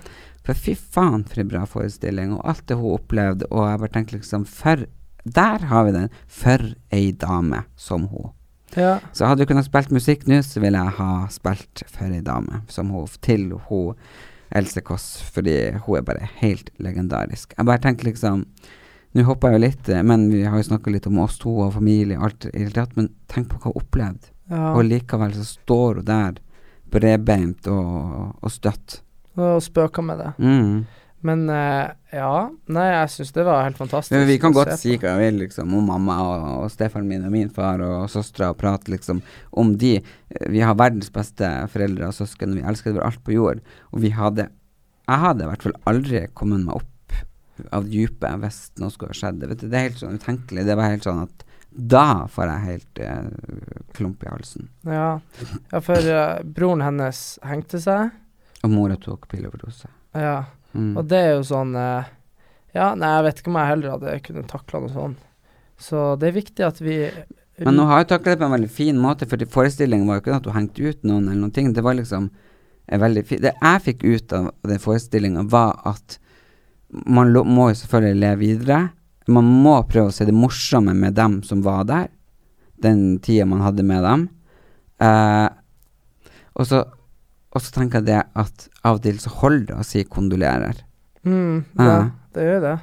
For fy faen for en bra forestilling, og alt det hun opplevde. Og jeg bare tenkte liksom For der har vi den. For ei dame som hun. ja. Så hadde vi kunnet spilt musikk nå, så ville jeg ha spilt for ei dame som hun, til hun Else Kåss, fordi hun er bare helt legendarisk. Jeg bare tenker liksom Nå hopper jeg jo litt, eh, men vi har jo snakka litt om oss to og familie og alt i det tatt, men tenk på hva hun opplevde. ja. Og likevel så står hun der bredbeint og, og støtt. Og spøker med det. Mm. Men eh, ja, nei, jeg syns det var helt fantastisk. Men vi kan godt si hva vi vil liksom om mamma og, og stefaren min og min far og søstera og prate liksom om de. Eh, Vi har verdens beste foreldre og søsken, vi elsker det over alt på jord. Og vi hadde Jeg hadde i hvert fall aldri kommet meg opp av dypet hvis noe skulle ha skjedd. Vet du, det er helt sånn utenkelig. Det var helt sånn at da får jeg helt eh, klump i halsen. Ja, ja for uh, broren hennes hengte seg. Og mora tok pilloverdose. Ja, Mm. og det er jo sånn eh, Ja, nei, jeg vet ikke om jeg heller hadde kunnet takla noe sånn. Så det er viktig at vi Men nå har jo taklet det på en veldig fin måte, for forestillingen var jo ikke at du hengte ut noen eller noen ting. Det var liksom en veldig fi Det jeg fikk ut av den forestillinga, var at man må jo selvfølgelig leve videre. Man må prøve å se det morsomme med dem som var der, den tida man hadde med dem. Eh, og så og så tenker jeg det at av og til så holder det å si kondolerer, mm, Ja, Ja. det gjør det.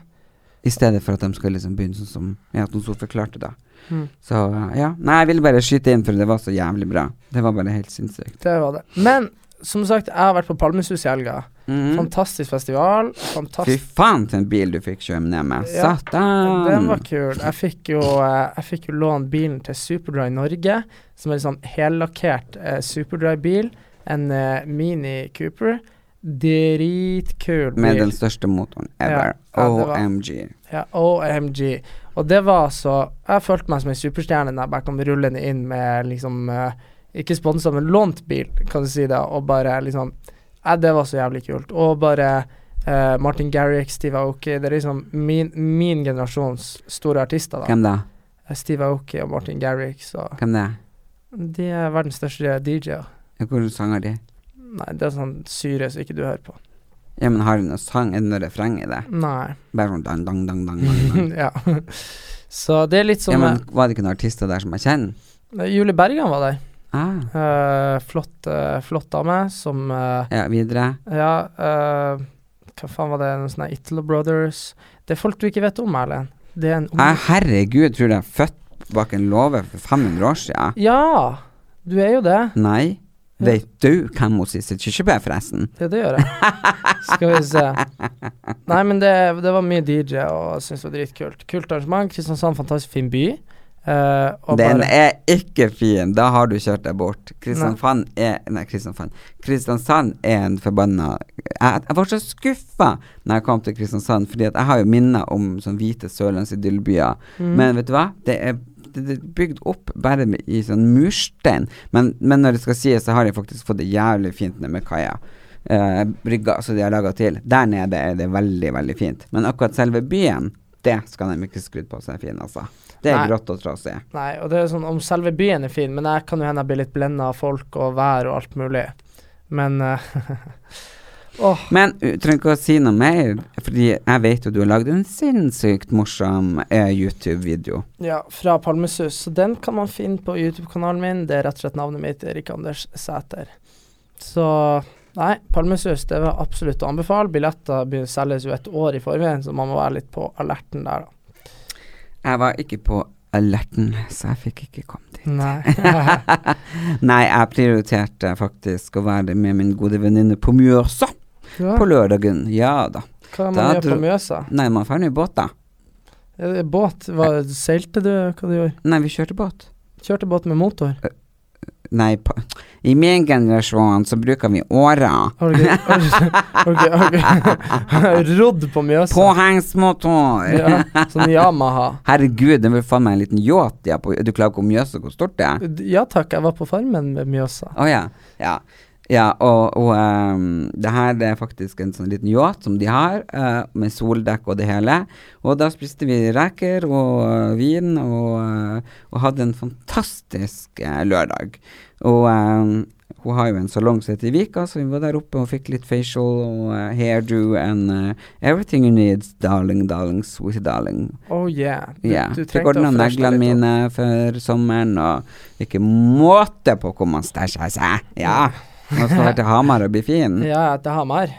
i stedet for at de skal liksom begynne sånn som Ja, at hun forklarte det. Mm. Så ja. Nei, jeg ville bare skyte inn, for det var så jævlig bra. Det var bare helt sinnssykt. Det var det. Men som sagt, jeg har vært på Palmesus i helga. Mm. Fantastisk festival. Fy faen til en bil du fikk kjøre ned med. Ja, Satan! Den var kul. Jeg fikk jo, eh, jeg fikk jo lånt bilen til Superdry Norge, som er en sånn hellakkert eh, Superdry-bil. En eh, Mini Cooper. Dritkul bil. Med den største motoren ever. Ja, OMG. Ja, OMG. Og det var så Jeg følte meg som en superstjerne når jeg bare kom rullende inn med liksom eh, Ikke sponsa, men lånt bil, kan du si det, og bare liksom Ja, det var så jævlig kult. Og bare eh, Martin Garrick, Steve Aoki Det er liksom min, min generasjons store artister, da. Hvem da? Eh, Steve Aoki og Martin Garrick, så Hvem det? De er verdens største DJ-er. Hvor sanger de? Nei, det er sånn syre som ikke du hører på. Ja, men har de noen sang? Er det noe refreng i det? Nei. Bare sånn dang, dang, dang, dang, dang, ja. Så det er litt som Ja, men var det ikke noen artister der som jeg kjenner? Julie Bergan var der. Ah, Uh, flott, uh, flott dame som uh, ja, videre. Ja, hva faen var det? Noen sånne Itlo Brothers Det er folk du ikke vet om, Erlend. Det er en ung Jeg, herregud, tror du jeg er født bak en låve for 500 år siden? Ja! Du er jo det. Nei. Vet du hvem hun Sissel Kyrkjebø er, forresten? Ja, det gjør jeg. Skal vi se. Nei, men det, det var mye DJ, og jeg syns det var dritkult. Kult arrangement. Kristiansand, fantastisk fin by. Uh, Den bare er ikke fin, da har du kjørt deg bort. Kristiansand er Nei, Kristiansand. Kristiansand er en forbanna jeg, jeg var så skuffa når jeg kom til Kristiansand, fordi jeg har jo minner om sånn hvite sørlandsidyllbyer. Mm. Men vet du hva? Det er, det, det er bygd opp bare med, i sånn murstein. Men, men når det skal sies, så har de faktisk fått det jævlig fint ned med kaia. Eh, brygga som de har laga til. Der nede er det veldig, veldig fint. Men akkurat selve byen, det skal de ikke skru på seg fin, altså. Det er Nei. grått og trasig. Nei, og det er sånn om selve byen er fin, men jeg kan jo hende jeg blir litt blenda av folk og vær og alt mulig. Men eh, Åh, Men du trenger ikke å si noe mer, fordi jeg vet jo du har lagd en sinnssykt morsom eh, YouTube-video. ja, fra Palmesus. Så den kan man finne på YouTube-kanalen min. Det er rett og slett navnet mitt, Erik Anders Sæter. Så nei, Palmesus det var absolutt å anbefale. Billetter selges jo et år i forveien, så man må være litt på alerten der, da. Jeg var ikke på alerten, så jeg fikk ikke komme dit. Nei. Nei, jeg prioriterte faktisk å være med min gode venninne på Mjøsa ja. på lørdagen. Ja da. Hva man Da gjør på Mjøsa? Nei, man drar i båt, da. Båt? Hva, seilte du? Hva du gjorde? Nei, vi kjørte båt. Kjørte båt med motor? Nei, pa I min generasjon så bruker vi åra. Har du ikke rodd på Mjøsa? Påhengsmotor! Ja, sånn Yamaha. Herregud, det vil faen meg en liten yacht. Ja, på, du klarer ikke å mjøse hvor stort det er? Ja takk, jeg var på Farmen med Mjøsa. Å ja. ja. Ja, og, og um, det her er faktisk en sånn liten yacht som de har, uh, med soldekk og det hele. Og da spiste vi reker og uh, vin og, uh, og hadde en fantastisk lørdag. Og um, hun har jo en salong som heter Vika, så vi var der oppe og fikk litt facial og uh, hairdo and everything you need, darling, darling, sweet darling. Oh yeah. Du, Ja. du Fikk ordna neglene mine før sommeren, og ikke måte på hvor man stæsja seg. Ja. Man skal til Hamar og bli fin. Ja, til Hamar.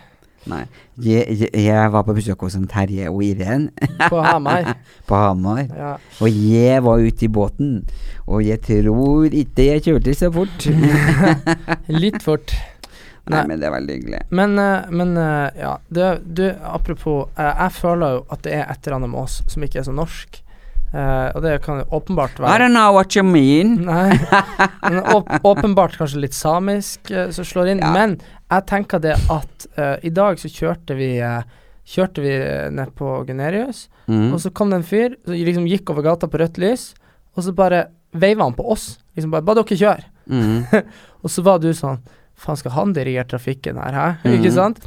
Nei. Jeg, jeg, jeg var på besøk hos en Terje og Irén På Hamar. på Hamar. Ja. Og jeg var ute i båten, og jeg tror ikke jeg kjørte så fort. Litt fort. Nei, Nei. men det er veldig hyggelig. Men, eh, men eh, ja, det, du, apropos eh, Jeg føler jo at det er et eller annet med oss som ikke er så norsk. Eh, og det kan jo åpenbart være I don't know what you mean. Nei, men åp åpenbart kanskje litt samisk uh, som slår inn. Ja. Men jeg tenker det at uh, i dag så kjørte vi uh, Kjørte vi ned på Gunerius, Mm. og så kom det en fyr som liksom gikk over gata på rødt lys, og så bare veiva han på oss. Liksom bare 'Bare dere kjør'. Mm. Og så var du sånn Faen, skal han dirigere trafikken her, hæ? Mm. Ikke sant?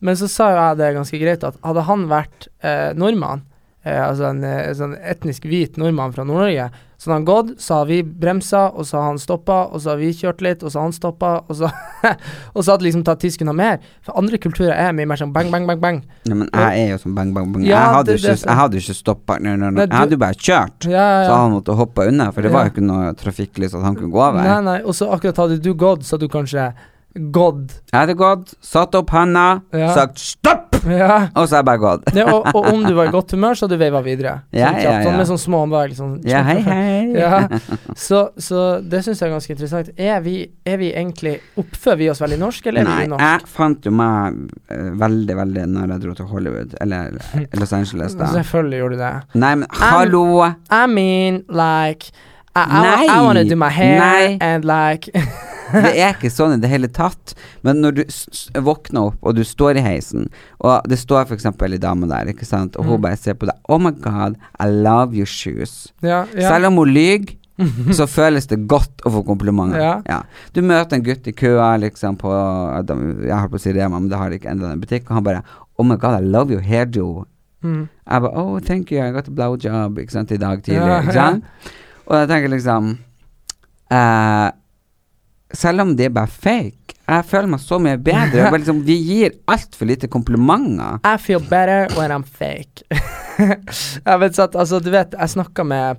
Men så sa jo jeg det ganske greit, at hadde han vært nordmann, altså en eh, sånn etnisk hvit nordmann fra Nord-Norge, så han gått, så har vi bremsa, og så har han stoppa, og så har vi kjørt litt, og så har han stoppa, og så Og så hadde liksom tatt ti sekunder mer. For andre kulturer er mye mer sånn bang, bang, bang, bang. Ja, men jeg er jo sånn bang, bang, bang. Ja, jeg, hadde jo ikke, jeg hadde ikke stoppa. Nei, nei, nei. Jeg hadde jo bare kjørt. Ja, ja, Så han måtte hoppe unna, for det var jo ikke noe trafikklys at han kunne gå over. Nei, nei, og så akkurat hadde du gått, så hadde du kanskje gått. Jeg hadde gått, satt opp handa, sagt stopp, Ja. og så er jeg bare gått. ja, og, og om du var i godt humør, så hadde du veiva videre. Ja, ja, kjapt, Sånn med sånn små håndbevegelser. Sånn, Ja, hei, hei. Ja, så, så det syns jeg er ganske interessant. Er vi, er vi egentlig Oppfører vi oss veldig norsk, eller er Nei, vi norsk? jeg fant jo meg eh, veldig, veldig når jeg dro til Hollywood, eller Los Angeles, da. Selvfølgelig gjorde du det. Nei, men hallo! I mean, like I, I, Nei. I wanna do my hair Nei. and like Det er ikke sånn i det hele tatt. Men når du våkner opp, og du står i heisen, og det står f.eks. ei dame der, ikke sant, og hun Mm. bare ser på deg Oh my God, I love your shoes. Ja, ja. Selv om hun lyver, så føles det godt å få komplimenter. Ja. Du møter en gutt i køa liksom på Jeg holdt på å si Rema, men det har de ikke enda en butikk, og han bare Oh my God, I love your hairdo. Mm. Jeg bare Oh, thank you, I got a blowjob, ikke sant, i dag tidlig. Ja? Og jeg tenker liksom eh, Selv om det er bare fake, jeg føler meg så mye bedre. og liksom, vi gir altfor lite komplimenter. I feel better when I'm fake. jeg vet at, altså du vet, jeg snakka med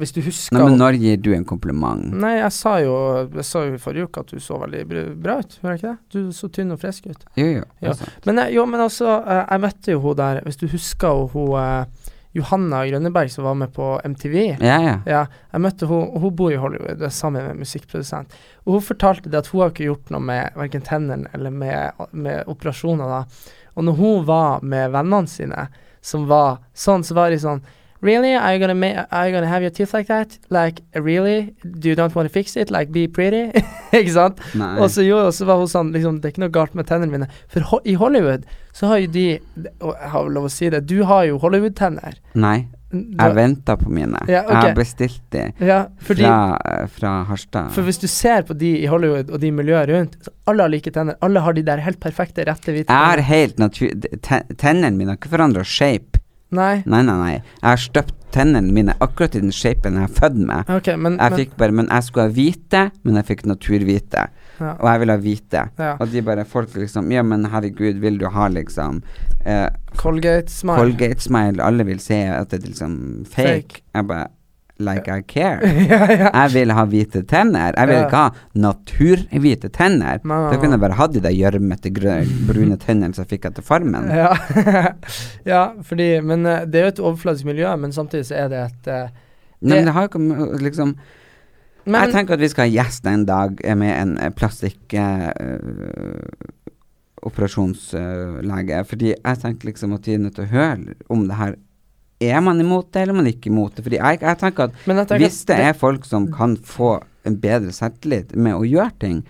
Hvis du husker Nei, men når gir du en kompliment? Nei, jeg sa jo Jeg sa jo i forrige uke at du så veldig bra ut, hører jeg ikke det? Du så tynn og frisk ut. Jo, jo. Altså. Men jo, men altså, eh, jeg møtte jo hun der, hvis du husker jo hun eh, Johanna Grønneberg som var med på MTV. Ja, ja. Ja, jeg møtte hun, hun bor i Hollywood det sammen med musikkprodusent. Og hun fortalte det at hun har ikke gjort noe med verken tennene eller med, med operasjoner. da. Og når hun var med vennene sine, som var sånn, så var de sånn Really? Are you gonna, ma are you gonna have your teeth like that? Like, really? Do you don't want to fix it? Like, be pretty? ikke sant? Nei. Og så, jo, og så var hun sånn liksom, Det er ikke noe galt med tennene mine. For ho i Hollywood så har jo de Og jeg har lov å si det, du har jo Hollywood-tenner. Nei. Jeg venter på mine. Ja, okay. Jeg har bestilt de Ja, fordi fra, eh, fra Harstad. For hvis du ser på de i Hollywood og de miljøet rundt, så alle har like tenner. Alle har de der helt perfekte, rette, hvite Jeg har helt natur... te- Tennene mine har ikke forandra shape. Nei. Nei, nei, nei. Jeg har støpt tennene mine akkurat i den shapen jeg er født med. Ok, men, Jeg men fikk bare Men jeg skulle ha hvite, men jeg fikk naturhvite. ja. Og jeg ville ha hvite. Ja. Og de bare folk liksom Ja, men herregud, vil du ha liksom eh, Colgate Smile. Colgate Smile, alle vil se at det er liksom fake. Fake. Jeg bare Like I care. ja, ja. Jeg vil ha hvite tenner. Jeg vil Ja. ikke ha naturhvite tenner. Da kunne jeg bare hatt de der gjørmete, brune tennene som jeg fikk etter Farmen. Ja. fordi Men eh, det er jo et overfladisk miljø, men samtidig så er det et eh, Nei, men det- det har jo ikke liksom men, Jeg tenker at vi skal ha gjest en dag med en eh, plastikk Uh, operasjonslege. fordi jeg tenker liksom at vi er nødt til å høre om det her. Er man imot det, eller er man ikke imot det? Fordi jeg, jeg tenker at hvis det er folk som kan få en bedre selvtillit med å gjøre ting,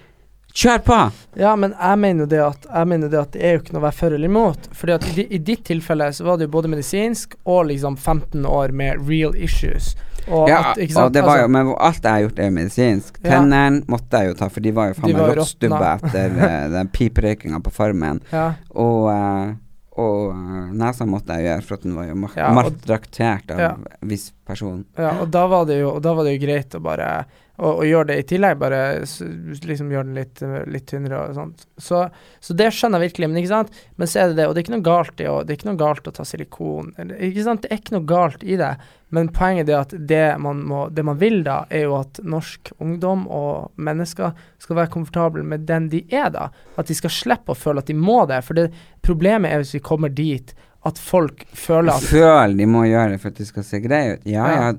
Kjør på! Ja, men jeg mener jo det at det at det er jo ikke noe å være for eller imot. Fordi at i, i ditt tilfelle så var det jo både medisinsk og liksom 15 år med real issues. Og Ja, at, og det var jo, Altså, men alt jeg har gjort er medisinsk. Ja. Tennene måtte jeg jo ta, for de var jo faen meg rottstubber etter uh, den piprøykinga på Farmen. ja, Og, eh, og eh, nesa måtte jeg gjøre, for at den var jo mark Ja, og- maltraktert av Ja. viss person. ja, og da var det jo var det jo greit å bare å, og gjør det i tillegg, bare liksom gjør den litt, litt tynnere og sånt. Så, så det skjønner jeg virkelig, men ikke sant. Men så er det det, og det er ikke noe galt i å Det er ikke noe galt å ta silikon, ikke sant. Det er ikke noe galt i det. Men poenget er at det man, må, det man vil da, er jo at norsk ungdom og mennesker skal være komfortable med den de er, da. At de skal slippe å føle at de må det. For det, problemet er hvis vi kommer dit at folk føler at Føler de må gjøre det for at de skal se greie ut. Ja, Ja. ja.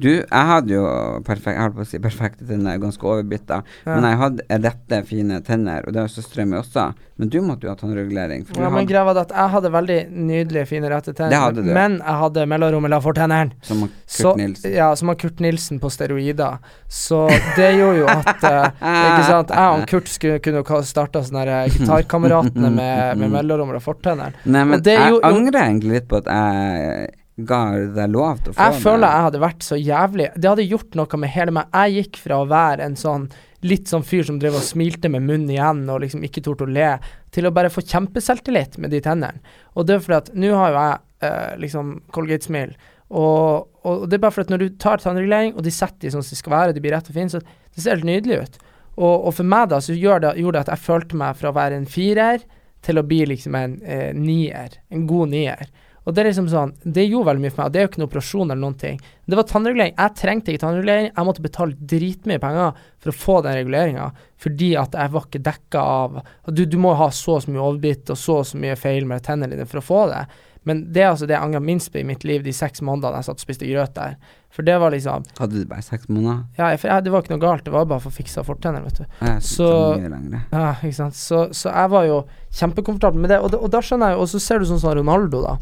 Du, jeg hadde jo perfekt, jeg på å si perfekte tenner, ganske overbytta. Ja. Men jeg hadde rette, fine tenner, og det har søstera mi også. Men du måtte jo ha tannregulering. Ja, men hadde, greia var at jeg hadde veldig nydelige, fine rette tenner. Men jeg hadde mellomrom mellom fortennene. som Kurt Så, Nilsen. ja, som Kurt Nilsen på steroider. Så det gjorde jo at eh, Ikke sant. Jeg og Kurt skulle kunne starta sånne Gitarkameratene med, med mellomrom mellom fortennene. Nei, men jeg jo- jo- angrer egentlig litt på at jeg ga deg lov til å få Jeg føler jeg hadde vært så jævlig Det hadde gjort noe med hele meg. Jeg gikk fra å være en sånn litt sånn fyr som drev og smilte med munnen igjen og liksom ikke torde å le, til å bare få kjempeselvtillit med de tennene. Og det er fordi at nå har jo jeg eh, liksom Colgate-smil. og, og det er bare fordi at når du tar tannregulering, og de setter de sånn som de skal være, de blir rett og fine, så det ser helt nydelig ut. Og, og for meg da, så gjør det, gjorde det at jeg følte meg fra å være en firer til å bli liksom en eh, nier. En god nier. Og det er liksom sånn, det gjorde veldig mye for meg, og det er jo ikke noen operasjon eller noen ting. Det var tannregulering. Jeg trengte ikke tannregulering, jeg måtte betale dritmye penger for å få den reguleringa, fordi at jeg var ikke dekka av du, du må ha så og så mye overbitt og så og så mye feil med tennene dine for å få det. Men det er altså det jeg angrer minst på i mitt liv de seks månedene jeg satt og spiste grøt der. For det var liksom Hadde du bare seks måneder? Ja, for jeg, det var ikke noe galt, det var bare for å fikse fortennene, vet du. Jeg Så- mye. Ja, ikke sant. Så, så jeg var jo kjempekomfortabel med det, og, det, og da skjønner jeg jo Og så ser du sånn som Ronaldo, da.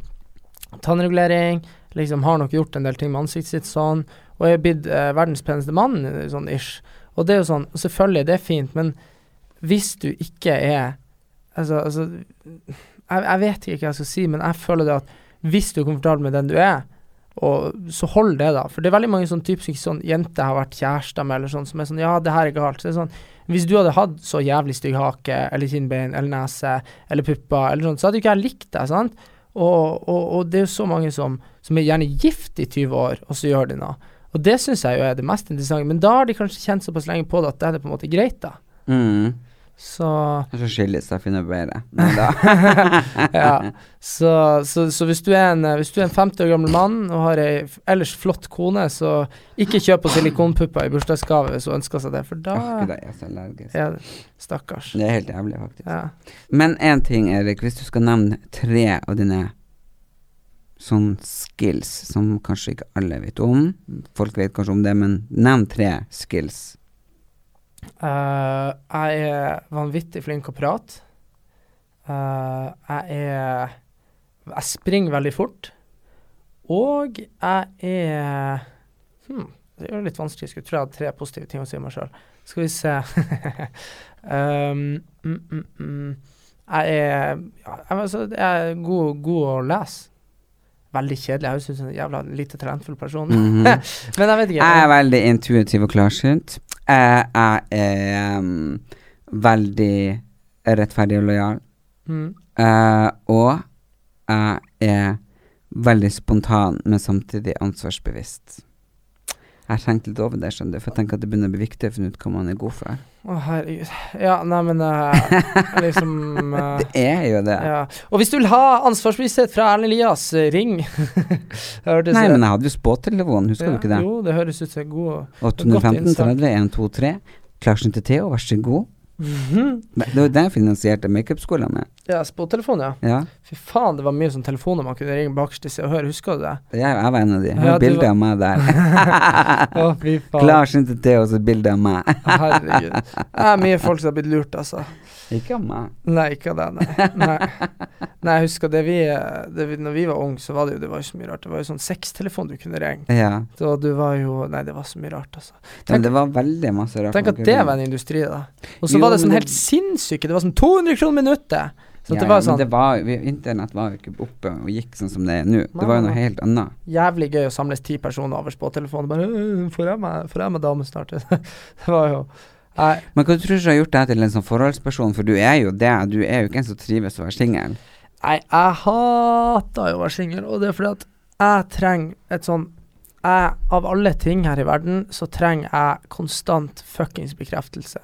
Tannregulering, liksom har nok gjort en del ting med ansiktet sitt sånn, og er blitt eh, verdens peneste mann, sånn ish. Og det er jo sånn, selvfølgelig, det er fint, men hvis du ikke er Altså, altså jeg, jeg vet ikke hva jeg skal si, men jeg føler det at hvis du er komfortabel med den du er, og så hold det, da. For det er veldig mange sånn typisk sånn jenter har vært kjærester med, eller sånn, som er sånn Ja, det her er galt. Så det er sånn Hvis du hadde hatt så jævlig stygg hake, eller kinnbein, eller nese, eller pupper, eller sånn, så hadde ikke jeg likt deg, sant? Og, og, og det er jo så mange som, som er gjerne gift i 20 år, og så gjør de noe. Og det syns jeg jo er det mest interessante. Men da har de kanskje kjent såpass lenge på det at det er på en måte greit, da. Mm. Så så skilles jeg finner bedre. Nei da. ja. Så, så, så hvis, du en, eh, hvis du er en 50 år gammel mann og har ei ellers flott kone, så ikke kjøp på silikonpupper i bursdagsgave hvis hun ønsker seg det, for da Åh, er så allergisk. ja, Stakkars. Det er helt jævlig, faktisk. Ja. Men én ting, Erik. Hvis du skal nevne tre av dine sånn skills som kanskje ikke alle vet om Folk vet kanskje om det, men nevn tre skills. Eh, jeg er vanvittig flink å prate. Uh, jeg er Jeg springer veldig fort. Og jeg er hmm, Det er jo litt vanskelig. Jeg skulle tro jeg hadde tre positive ting å si om meg sjøl. Skal vi se um, mm, mm, mm. Jeg er ja, altså, jeg er god, god å lese. Veldig kjedelig. Jeg høres ut som en jævla lite talentfull person. -hmm. Men jeg vet ikke. Jeg er veldig intuitiv og klarsynt. Jeg, er um, veldig rettferdig og lojal. mm. Uh, og jeg er veldig spontan, men samtidig ansvarsbevisst. Jeg tenkte litt over det, skjønner du, for jeg tenker at det begynner å bli viktig å finne ut hva man er god for. Å, herregud. Ja, nei, men eh, liksom eh, Det er jo det. ja. Og hvis du vil ha ansvarsbevissthet fra Erlend Elias, eh, ring. Hørtes Nei, det- men jeg hadde jo spåtelefonen, husker du ikke det? Jo, det høres ut som en god 815 innsalg. 30 123. Klarsen til Theo, vær så god. Mhm. Men Det var det jeg finansierte makeupskolen med. Ja, spottelefon, ja. Ja, Fy faen, det var mye sånn telefoner man kunne ringe bakerst i Se og Hør, husker du det? jeg, jeg var en av de. Hun Ja, bilde var- av meg der. Å, fy faen. Klarsynt til Theo, og så bilde av meg. Herregud. Det er mye folk som har blitt lurt, altså. Ikke av meg. Nei, ikke av deg, nei. nei. Nei, jeg husker det vi, det vi Når vi var unge, så var det jo Det var så mye rart. Det var jo sånn sextelefon du kunne ringe. Ja. Så du var jo Nei, det var så mye rart, altså. Men det var veldig masse rart. Tenk at det var en industri, da. Og så var det sånn helt sinnssyke Det var sånn 200 kroner minuttet. Så ja, det var sånn det var, vi, internett var jo ikke oppe og gikk sånn som det er nå. Det var jo noe helt annet. jævlig gøy å samles ti personer over spåtelefonen. Bare «Øh, Får jeg meg, får jeg meg dame snart? det var jo Men hva tror du har gjort deg til en sånn forholdsperson, for du er jo det. Du er jo ikke en som trives å være singel. Nei, jeg hater jo å være singel, og det er fordi at jeg trenger et sånn jeg, Av alle ting her i verden, så trenger jeg konstant fuckings bekreftelse.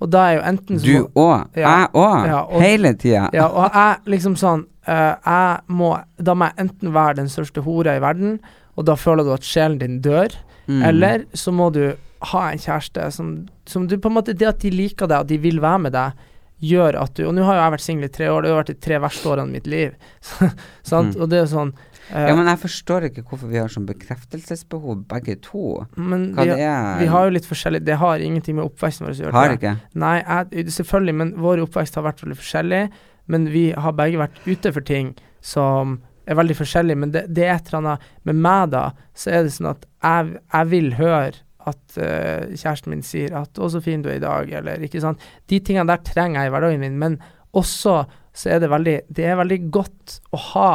Og da er jo enten så Du òg. Ja. Jeg òg. Ja, Hele tida. Ja, og jeg liksom sånn uh, Jeg må Da må jeg enten være den største hora i verden, og da føler du at sjelen din dør, Mm. eller så må du ha en kjæreste som, som du på en måte Det at de liker deg, og de vil være med deg, gjør at du Og nå har jo jeg vært singel i tre år, det har vært de tre verste årene i mitt liv. sant? Mm. Og det er sånn eh, Ja, men jeg forstår ikke hvorfor vi har sånn bekreftelsesbehov, begge to. men Hva vi, det er vi har jo litt forskjellig Det har ingenting med oppveksten vår å gjøre. Har det ikke. Nei, jeg, selvfølgelig, men vår oppvekst har vært veldig forskjellig. Men vi har begge vært ute for ting som er veldig forskjellige. Men det, det er et eller annet Med meg, da, så er det sånn at jeg, jeg vil høre at uh, kjæresten min sier at 'Å, så fin du er i dag', eller ikke sant. De tingene der trenger jeg i hverdagen min, men også så er det veldig Det er veldig godt å ha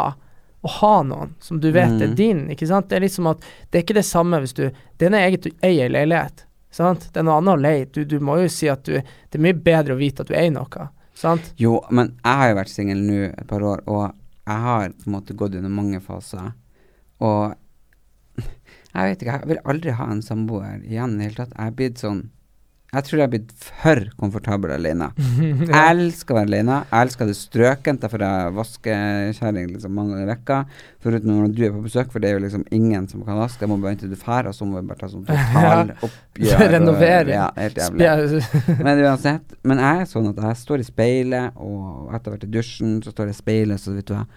å ha noen som du vet er Mm. din, ikke sant. Det er liksom at Det er ikke det samme hvis du Det er noe eget du eier en leilighet. Sant? Det er noe annet å leie. Du, du må jo si at du Det er mye bedre å vite at du eier noe. Sant? Jo, men jeg har jo vært singel nå et par år, og jeg har på en måte gått under mange faser. Og jeg vet ikke, jeg vil aldri ha en samboer igjen i det hele tatt. Jeg er blitt sånn Jeg tror jeg er blitt for komfortabel alene. Jeg elsker å være alene. Jeg elsker det strøkent, derfor er jeg vaskekjerring liksom mange ganger i vekka. Foruten når du er på besøk, for det er jo liksom ingen som kan vaske. Jeg må bare vente til du drar, og så må vi bare ta sånn totaloppgjør. oppgjør. Renovering. Ja, helt jævlig. Men uansett, men jeg er sånn at jeg står i speilet, og etter hvert i dusjen, så står jeg i speilet, så vet du hva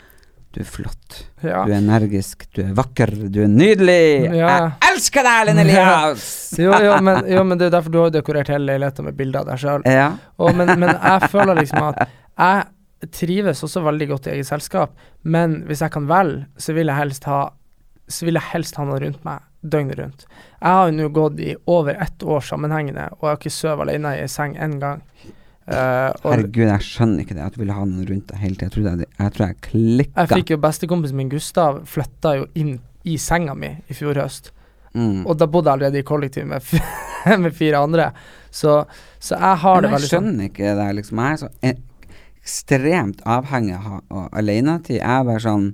Du er flott. ja. Du er energisk. Du er vakker. Du er nydelig. Ja. Jeg elsker deg, Lene Elias! Jo, jo, men, jo, men det er derfor du har dekorert hele leiligheten med bilder av deg sjøl. Ja. Men, men jeg føler liksom at jeg trives også veldig godt i eget selskap, men hvis jeg kan velge, så vil jeg helst ha så vil jeg helst ha noen rundt meg døgnet rundt. Jeg har jo nå gått i over ett år sammenhengende, og jeg har ikke sovet alene i seng én gang. Og Herregud, jeg skjønner ikke det, at du ville ha noen rundt deg hele tida. Jeg, tror det- jeg tror jeg klikka. jeg fikk jo bestekompisen min Gustav flytta jo inn i senga mi i fjor høst. mm. Og da bodde jeg allerede i kollektiv med, med fire andre. Så, så jeg har det jeg veldig sånn skjønner ikke det, liksom. Jeg er så ekstremt avhengig av alenetid. Jeg er bare sånn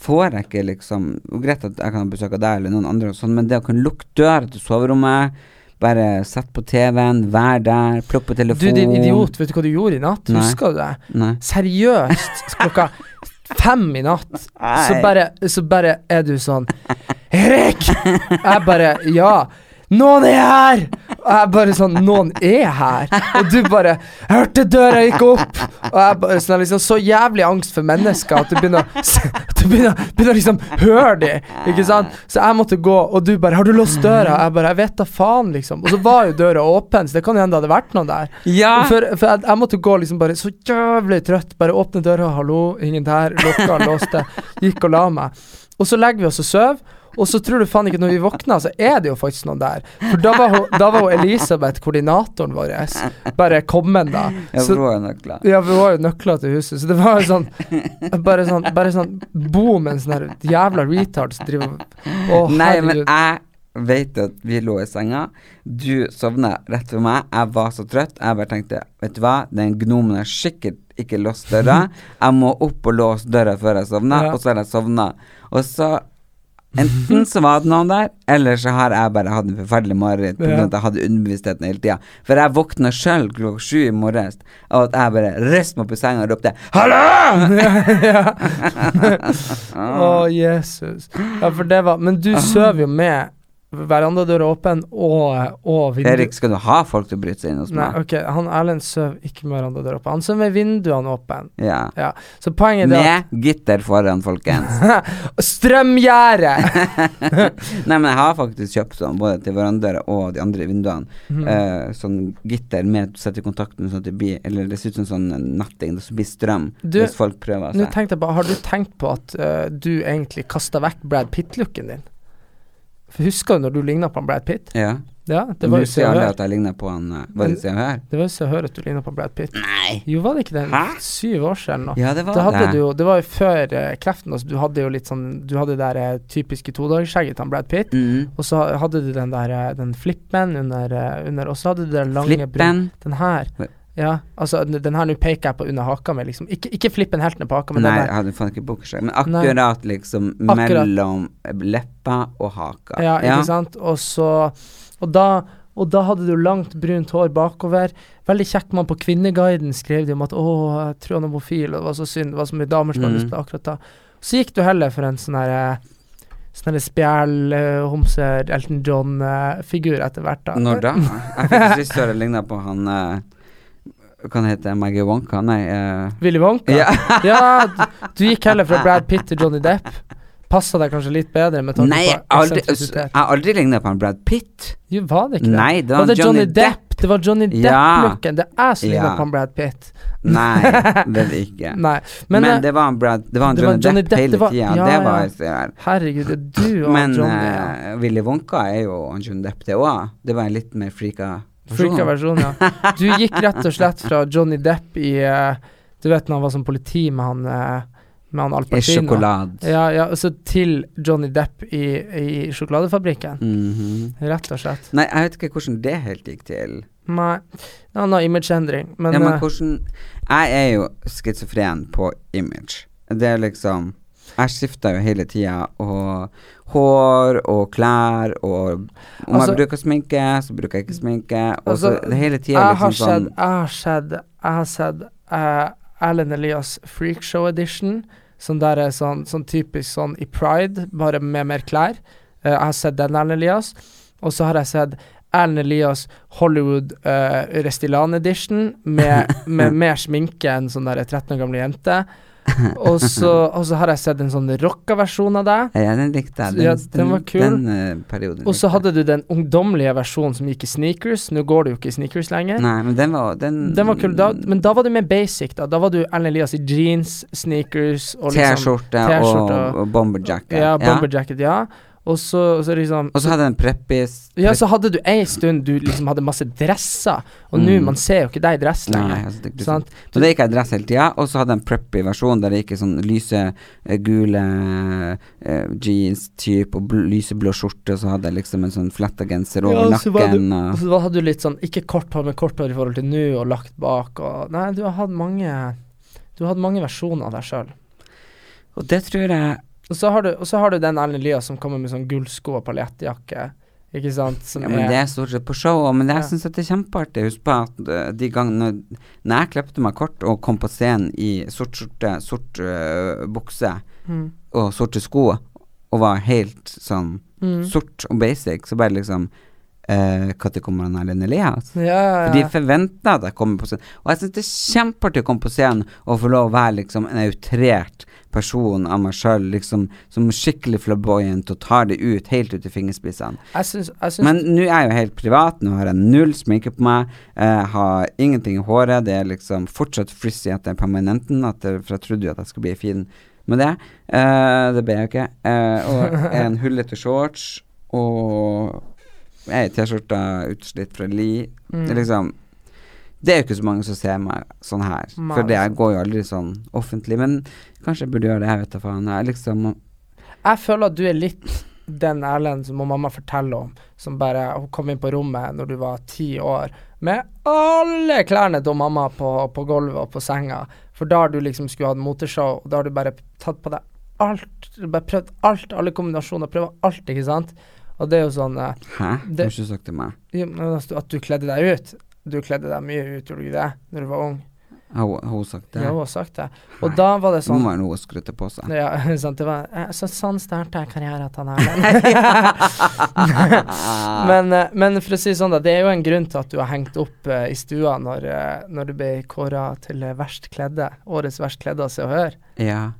Får jeg ikke liksom Greit at jeg kan ha besøk av deg eller noen andre, sånn, men det å kunne lukke døra til soverommet, bare sett på TV-en, vær der, plukk på telefonen. Du din idiot, vet du hva du gjorde i natt? Nei. Husker du det? Nei. Seriøst, klokka fem i natt, så bare, så bare er du sånn Erik! Jeg bare Ja. Noen er her! Og jeg bare sånn Noen er her! Og du bare Jeg hørte døra gikk opp! Og jeg bare sånn liksom Så jævlig angst for mennesker at du begynner At du begynner, begynner liksom høre de, ikke sant? Så jeg måtte gå, og du bare 'Har du låst døra?' Jeg bare 'Jeg vet da faen', liksom. Og så var jo døra åpen, så det kan jo hende det hadde vært noen der. Ja! For, for jeg, jeg måtte gå liksom bare så jævlig trøtt. Bare åpne døra, hallo, ingen der. Lukka, låste. Gikk og la meg. Og så legger vi oss og sover. Og så tror du faen ikke når vi våkner, så er det jo faktisk noen der. For da var hun, da var hun Elisabeth, koordinatoren vår, bare kommet da. Så, tror jeg er nøkler. ja, for hun har jo nøkler til huset, så det var jo sånn Bare sånn, bare sånn boom, en sånn her jævla retard som driver og Nei, men jeg vet at vi lå i senga. Du sovna rett ved meg. Jeg var så trøtt. Jeg bare tenkte, vet du hva, den gnomen har sikkert ikke låst døra. Jeg må opp og låse døra før jeg sovner, Ja. og så har jeg sovna. Og så Enten så var det noen der, eller så har jeg bare hatt en forferdelig mareritt pga. Ja. at jeg hadde underbevisstheten hele tida. For jeg våkna sjøl klokka sju i morges av at jeg bare reiste meg i senga og ropte 'hallo!' Å, Jesus. Ja, for det var Men du sover jo med verandadøra åpen og, og vindu... Erik, skal du ha folk til å bryte seg inn hos Nei, meg? ok, han Erlend sover ikke med verandadøra åpen. Han sover med vinduene åpne. Ja. Ja. Så poenget er det Med gitter foran, folkens. at Strømgjerde! Nei, men jeg har faktisk kjøpt sånn både til hverandre og de andre vinduene. Mm. eh, sånn gitter med sette i kontakt med sånn at det blir Eller det ser ut som sånn natting, det blir strøm Du, hvis folk prøver Nå tenkte jeg bare, Har du tenkt på at uh, du egentlig kasta vekk Brad Pitt-looken din? For Husker du når du ligna på han Brad Pitt? Ja. Ja, det var jo Se sier alle at jeg ligner på han eh, Var det Se og Hør? Det var jo Se og Hør at du ligna på Brad Pitt. Nei. Jo, var det ikke det? Hæ? Syv år siden nå. Ja, det var det. du det var jo før uh, kreften. Altså, du hadde jo litt sånn Du hadde det der uh, typiske todagersskjegget til han Brad Pitt. Mm. Og så hadde du den der uh, Den flippen under, under Og så hadde du den lange brun- Flippen. Den her. Ja, altså den her nå peker jeg på under haka mi, liksom. Ikke, ikke flippen helt ned på haka, men Nei, den der. hadde faen ikke bukserskjegg. Men Nei. akkurat liksom Akkurat. mellom leppa og haka. Ja, ikke sant. Og så Og da og da hadde du langt, brunt hår bakover. Veldig kjekk mann på Kvinneguiden skrev de om at 'Å, jeg tror han er homofil', og det var så synd, det var så mye damer som hadde Mm. lyst på akkurat da. Så gikk du heller for en sånn her Sånn her spjæl, eh, homser, Elton John-figur etter hvert, da. Når da? Jeg fikk ikke lyst til å ligne på han eh, Hva han Maggie Wonka? Nei uh... Willy Wonka? Ja. ja, du, gikk heller fra Brad Pitt til Johnny Depp. Passa deg kanskje litt bedre med Nei, jeg har aldri, jeg ligna på en Brad Pitt. Jo, var det ikke det? Nei, det var var det Johnny, Johnny Depp. Det var Johnny Depp-looken. Det er jeg som ligner Ja. på en Brad Pitt. Nei, det er det ikke. Men, men, eh, det var en, Brad Det var en det Johnny, Johnny Depp, Depp, hele tida. ja, det var så her. Herregud, det er du og Men Johnny. Men uh, Willy Wonka er jo Johnny Depp, det òg. Det var en litt mer freaka Freaka versjon, ja. Du gikk rett og slett fra Johnny Depp i eh, Du vet når han var som politi med han eh, Med han Al Pacino. Ja, ja, så til Johnny Depp i, i sjokoladefabrikken. Mhm. Rett og slett. Nei, jeg vet ikke hvordan det helt gikk til. Nei, var noe imageendring, men, ja, men eh, hvordan Jeg er jo schizofren på image. Det er liksom Jeg skifter jo hele tida, og hår og klær og Om Altså- jeg bruker sminke, så bruker jeg ikke sminke. Og Altså, så det hele tida liksom sånn Jeg har sett Jeg har sett uh, Erlend Elias Freakshow Edition. som der er sånn, sånn typisk sånn i Pride, bare med mer klær. Uh, jeg har sett den Erlend Elias. Og så har jeg sett Erlend Elias Hollywood uh, Restylane Edition med, med mer sminke enn sånn der 13 år gamle jente. Og så, og så har jeg sett en sånn rocka versjon av deg. Ja, den likte jeg. Den, Ja, den var kul. Den uh, perioden Og så hadde du den ungdommelige versjonen som gikk i sneakers. Nå går du jo ikke i sneakers lenger. Nei, men den var Den, Den var kul, da, men da var du mer basic, da. Da var du Erlend Elias i jeans, sneakers og liksom T-skjorte og, og bomberjacket. Ja, bomberjacket, ja. Og så, og så liksom Og så hadde en preppis Ja, så hadde du ei stund du liksom hadde masse dresser, og nå Mm. man ser jo ikke deg i dress Nei, lenger. altså, det, sant? Så det gikk jeg i dress hele tida, og så hadde jeg en preppy versjon der det gikk i sånn lyse eh, gule eh, jeans-type og bl lyseblå skjorte, og så hadde jeg liksom en sånn fletta genser over Ja, så var du- Og, så hadde du litt sånn, ikke kort hår, men kort hår i forhold til nå, og lagt bak og Nei, du har hatt mange Du har hatt mange versjoner av deg sjøl. og det tror jeg Og så har du, har du den Erlend Elias som kommer med sånn gullsko og paljettjakke, ikke sant? Som Ja, men det er stort sett på show men jeg Ja. synes at det er kjempeartig. Husk på at eh, de gangene Når jeg klepte meg kort og kom på scenen i sort skjorte, sort uh, bukse mm. og sorte sko, og var helt sånn Mm. sort og basic, så bare liksom Når kommer han Erlend Elias? Ja, ja, For de ja. forventer at jeg kommer på scenen. Og jeg syns det er kjempeartig å komme på scenen og få lov å være liksom en outrert person av meg sjøl, liksom som skikkelig flamboyant og tar det ut, helt ut i fingerspissene. Men nå er jeg jo helt privat, nå har jeg null sminke på meg, jeg har ingenting i håret, det er liksom fortsatt frizzy etter permanenten, etter, for jeg trodde jo at jeg skulle bli fin med det. Uh, det ble jeg jo ikke. Uh, og en hullete shorts, og jeg er T-skjorta utslitt fra Li. Mm. Liksom Det er jo ikke så mange som ser meg sånn her, Mal. for det går jo aldri sånn offentlig. Men kanskje jeg burde gjøre det, jeg vet da faen. Jeg liksom Jeg føler at du er litt den Erlend som mamma forteller om, som bare Hun kom inn på rommet når du var ti år, med alle klærne til mamma på, på gulvet og på senga. For da har du liksom skulle hatt moteshow, og da har du bare tatt på deg alt. Bare prøvd alt, alle kombinasjoner, prøvd alt, ikke sant? Og det er jo sånn eh, Hæ? Det har du ikke sagt til meg. du- At du kledde deg ut. Du kledde deg mye ut, gjorde du ikke det, når du var ung? Har hun- sagt det? Ja, hun har sagt det. Og da var det Nå sånn må være noe å skryte på seg. Ja, sant. Det var, eh, så sånn starta karrieren til Erlend. men, eh, men for å si sånn, da. Det er jo en grunn til at du har hengt opp uh, i stua når, uh, når du ble kåra til verst kledde. Årets verst kledde av Se og Hør. Ja.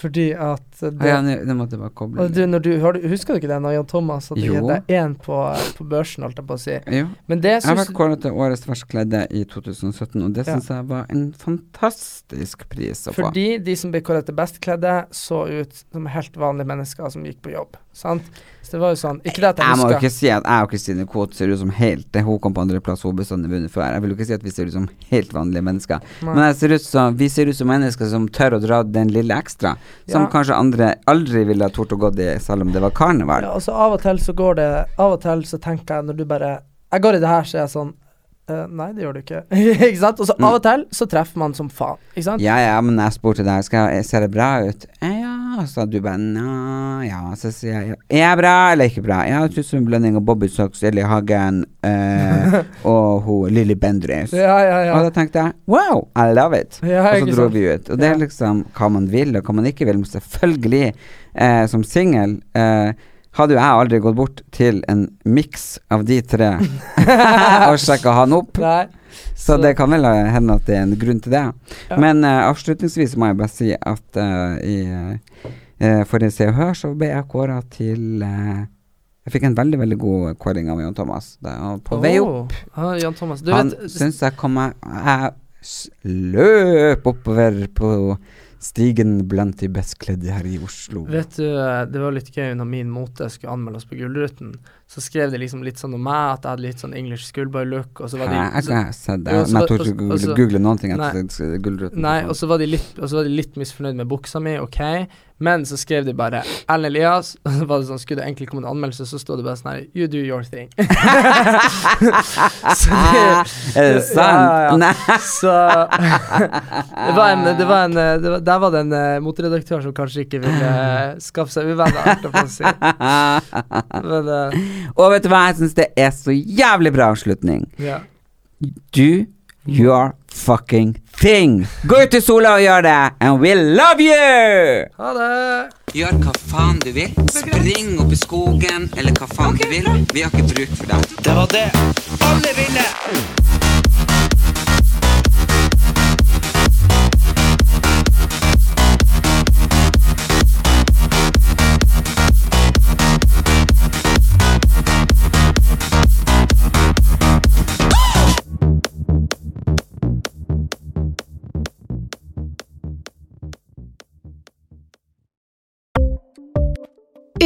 Fordi at det, ja, nå nå måtte bare koble og du, når du, har du, Husker du ikke det når Jan Thomas hadde gitt deg én på, på børsen, holdt jeg på å si? Jo. Men det Jeg har vært kåret til årets verst kledde i 2017, og det Ja. syns jeg var en fantastisk pris å få. Fordi de som ble kåret til bestkledde, så ut som helt vanlige mennesker som gikk på jobb. Sant? Så det var jo sånn Ikke det at jeg Jeg må jo ikke si at jeg og Kristine Koht ser ut som helt det Hun kom på andreplass, hun bestandig vunnet før. Jeg vil jo ikke si at vi ser ut som helt vanlige mennesker. Nei. Men jeg ser ut som, vi ser ut som mennesker som tør å dra den lille ekstra, som Ja. kanskje andre aldri ville ha tort å gå i, selv om det var karneval. Ja, altså Av og til så går det Av og til så tenker jeg når du bare Jeg går i det her, så er jeg sånn eh, Nei, det gjør du ikke. ikke sant? Og så av og til så treffer man som faen. Ikke sant? Ja, ja, men jeg spurte deg skal jeg, Ser det bra ut? Eh, Ja, så du bare Nja, ja. Så sier jeg Er jeg bra eller ikke bra? Ja, jeg som en blanding av Bobby Socks, Ellie Hagen eh, og hun Lilly Bendriss. Ja, ja, ja. Og da tenkte jeg wow, I love it. Ja, og så dro sant? vi ut. Og det er liksom hva man vil, og hva man ikke vil. Men selvfølgelig, eh, som singel eh, hadde jo jeg aldri gått bort til en miks av de tre og sjekka han opp. Nei. Så Så- det kan vel eh, hende at det er en grunn til det. Ja. Men uh, avslutningsvis må jeg bare si at uh, i uh, forrige Se og Hør så ble jeg kåra til uh, Jeg fikk en veldig, veldig god kåring av Jan Thomas. På vei opp. Ah, Jan Thomas. Du Han syns jeg kom meg Jeg løp oppover på stigen blant de best kledde her i Oslo. Vet du, eh, det var litt gøy når min mote skulle anmeldes på Gullruten. Så skrev de liksom litt sånn om meg, at jeg hadde litt sånn English schoolboy-look, og så var de jeg så, jeg sett det. Men jeg torde ikke og google, google noen ting etter Gullruten. Nei, og så var de litt Og så var de litt misfornøyd med buksa mi, ok, men så skrev de bare Erlend Elias, og så var det sånn, skulle det egentlig komme en anmeldelse, så sto det bare sånn her You do your thing. så Er det sant? Nei. ja, ja. Så det var en, det var en det var, Der var det en uh, moteredaktør som kanskje ikke ville eh, skaffe seg uvenner, holdt jeg på å si. Men eh, Og vet du hva, jeg syns det er så jævlig bra avslutning. ja. Do your fucking thing. Gå ut i sola og gjør det, and we love you! Ha det! Gjør hva faen du vil. Spring opp i skogen, eller hva faen du vil. Vi har ikke bruk for deg. Det var det alle ville!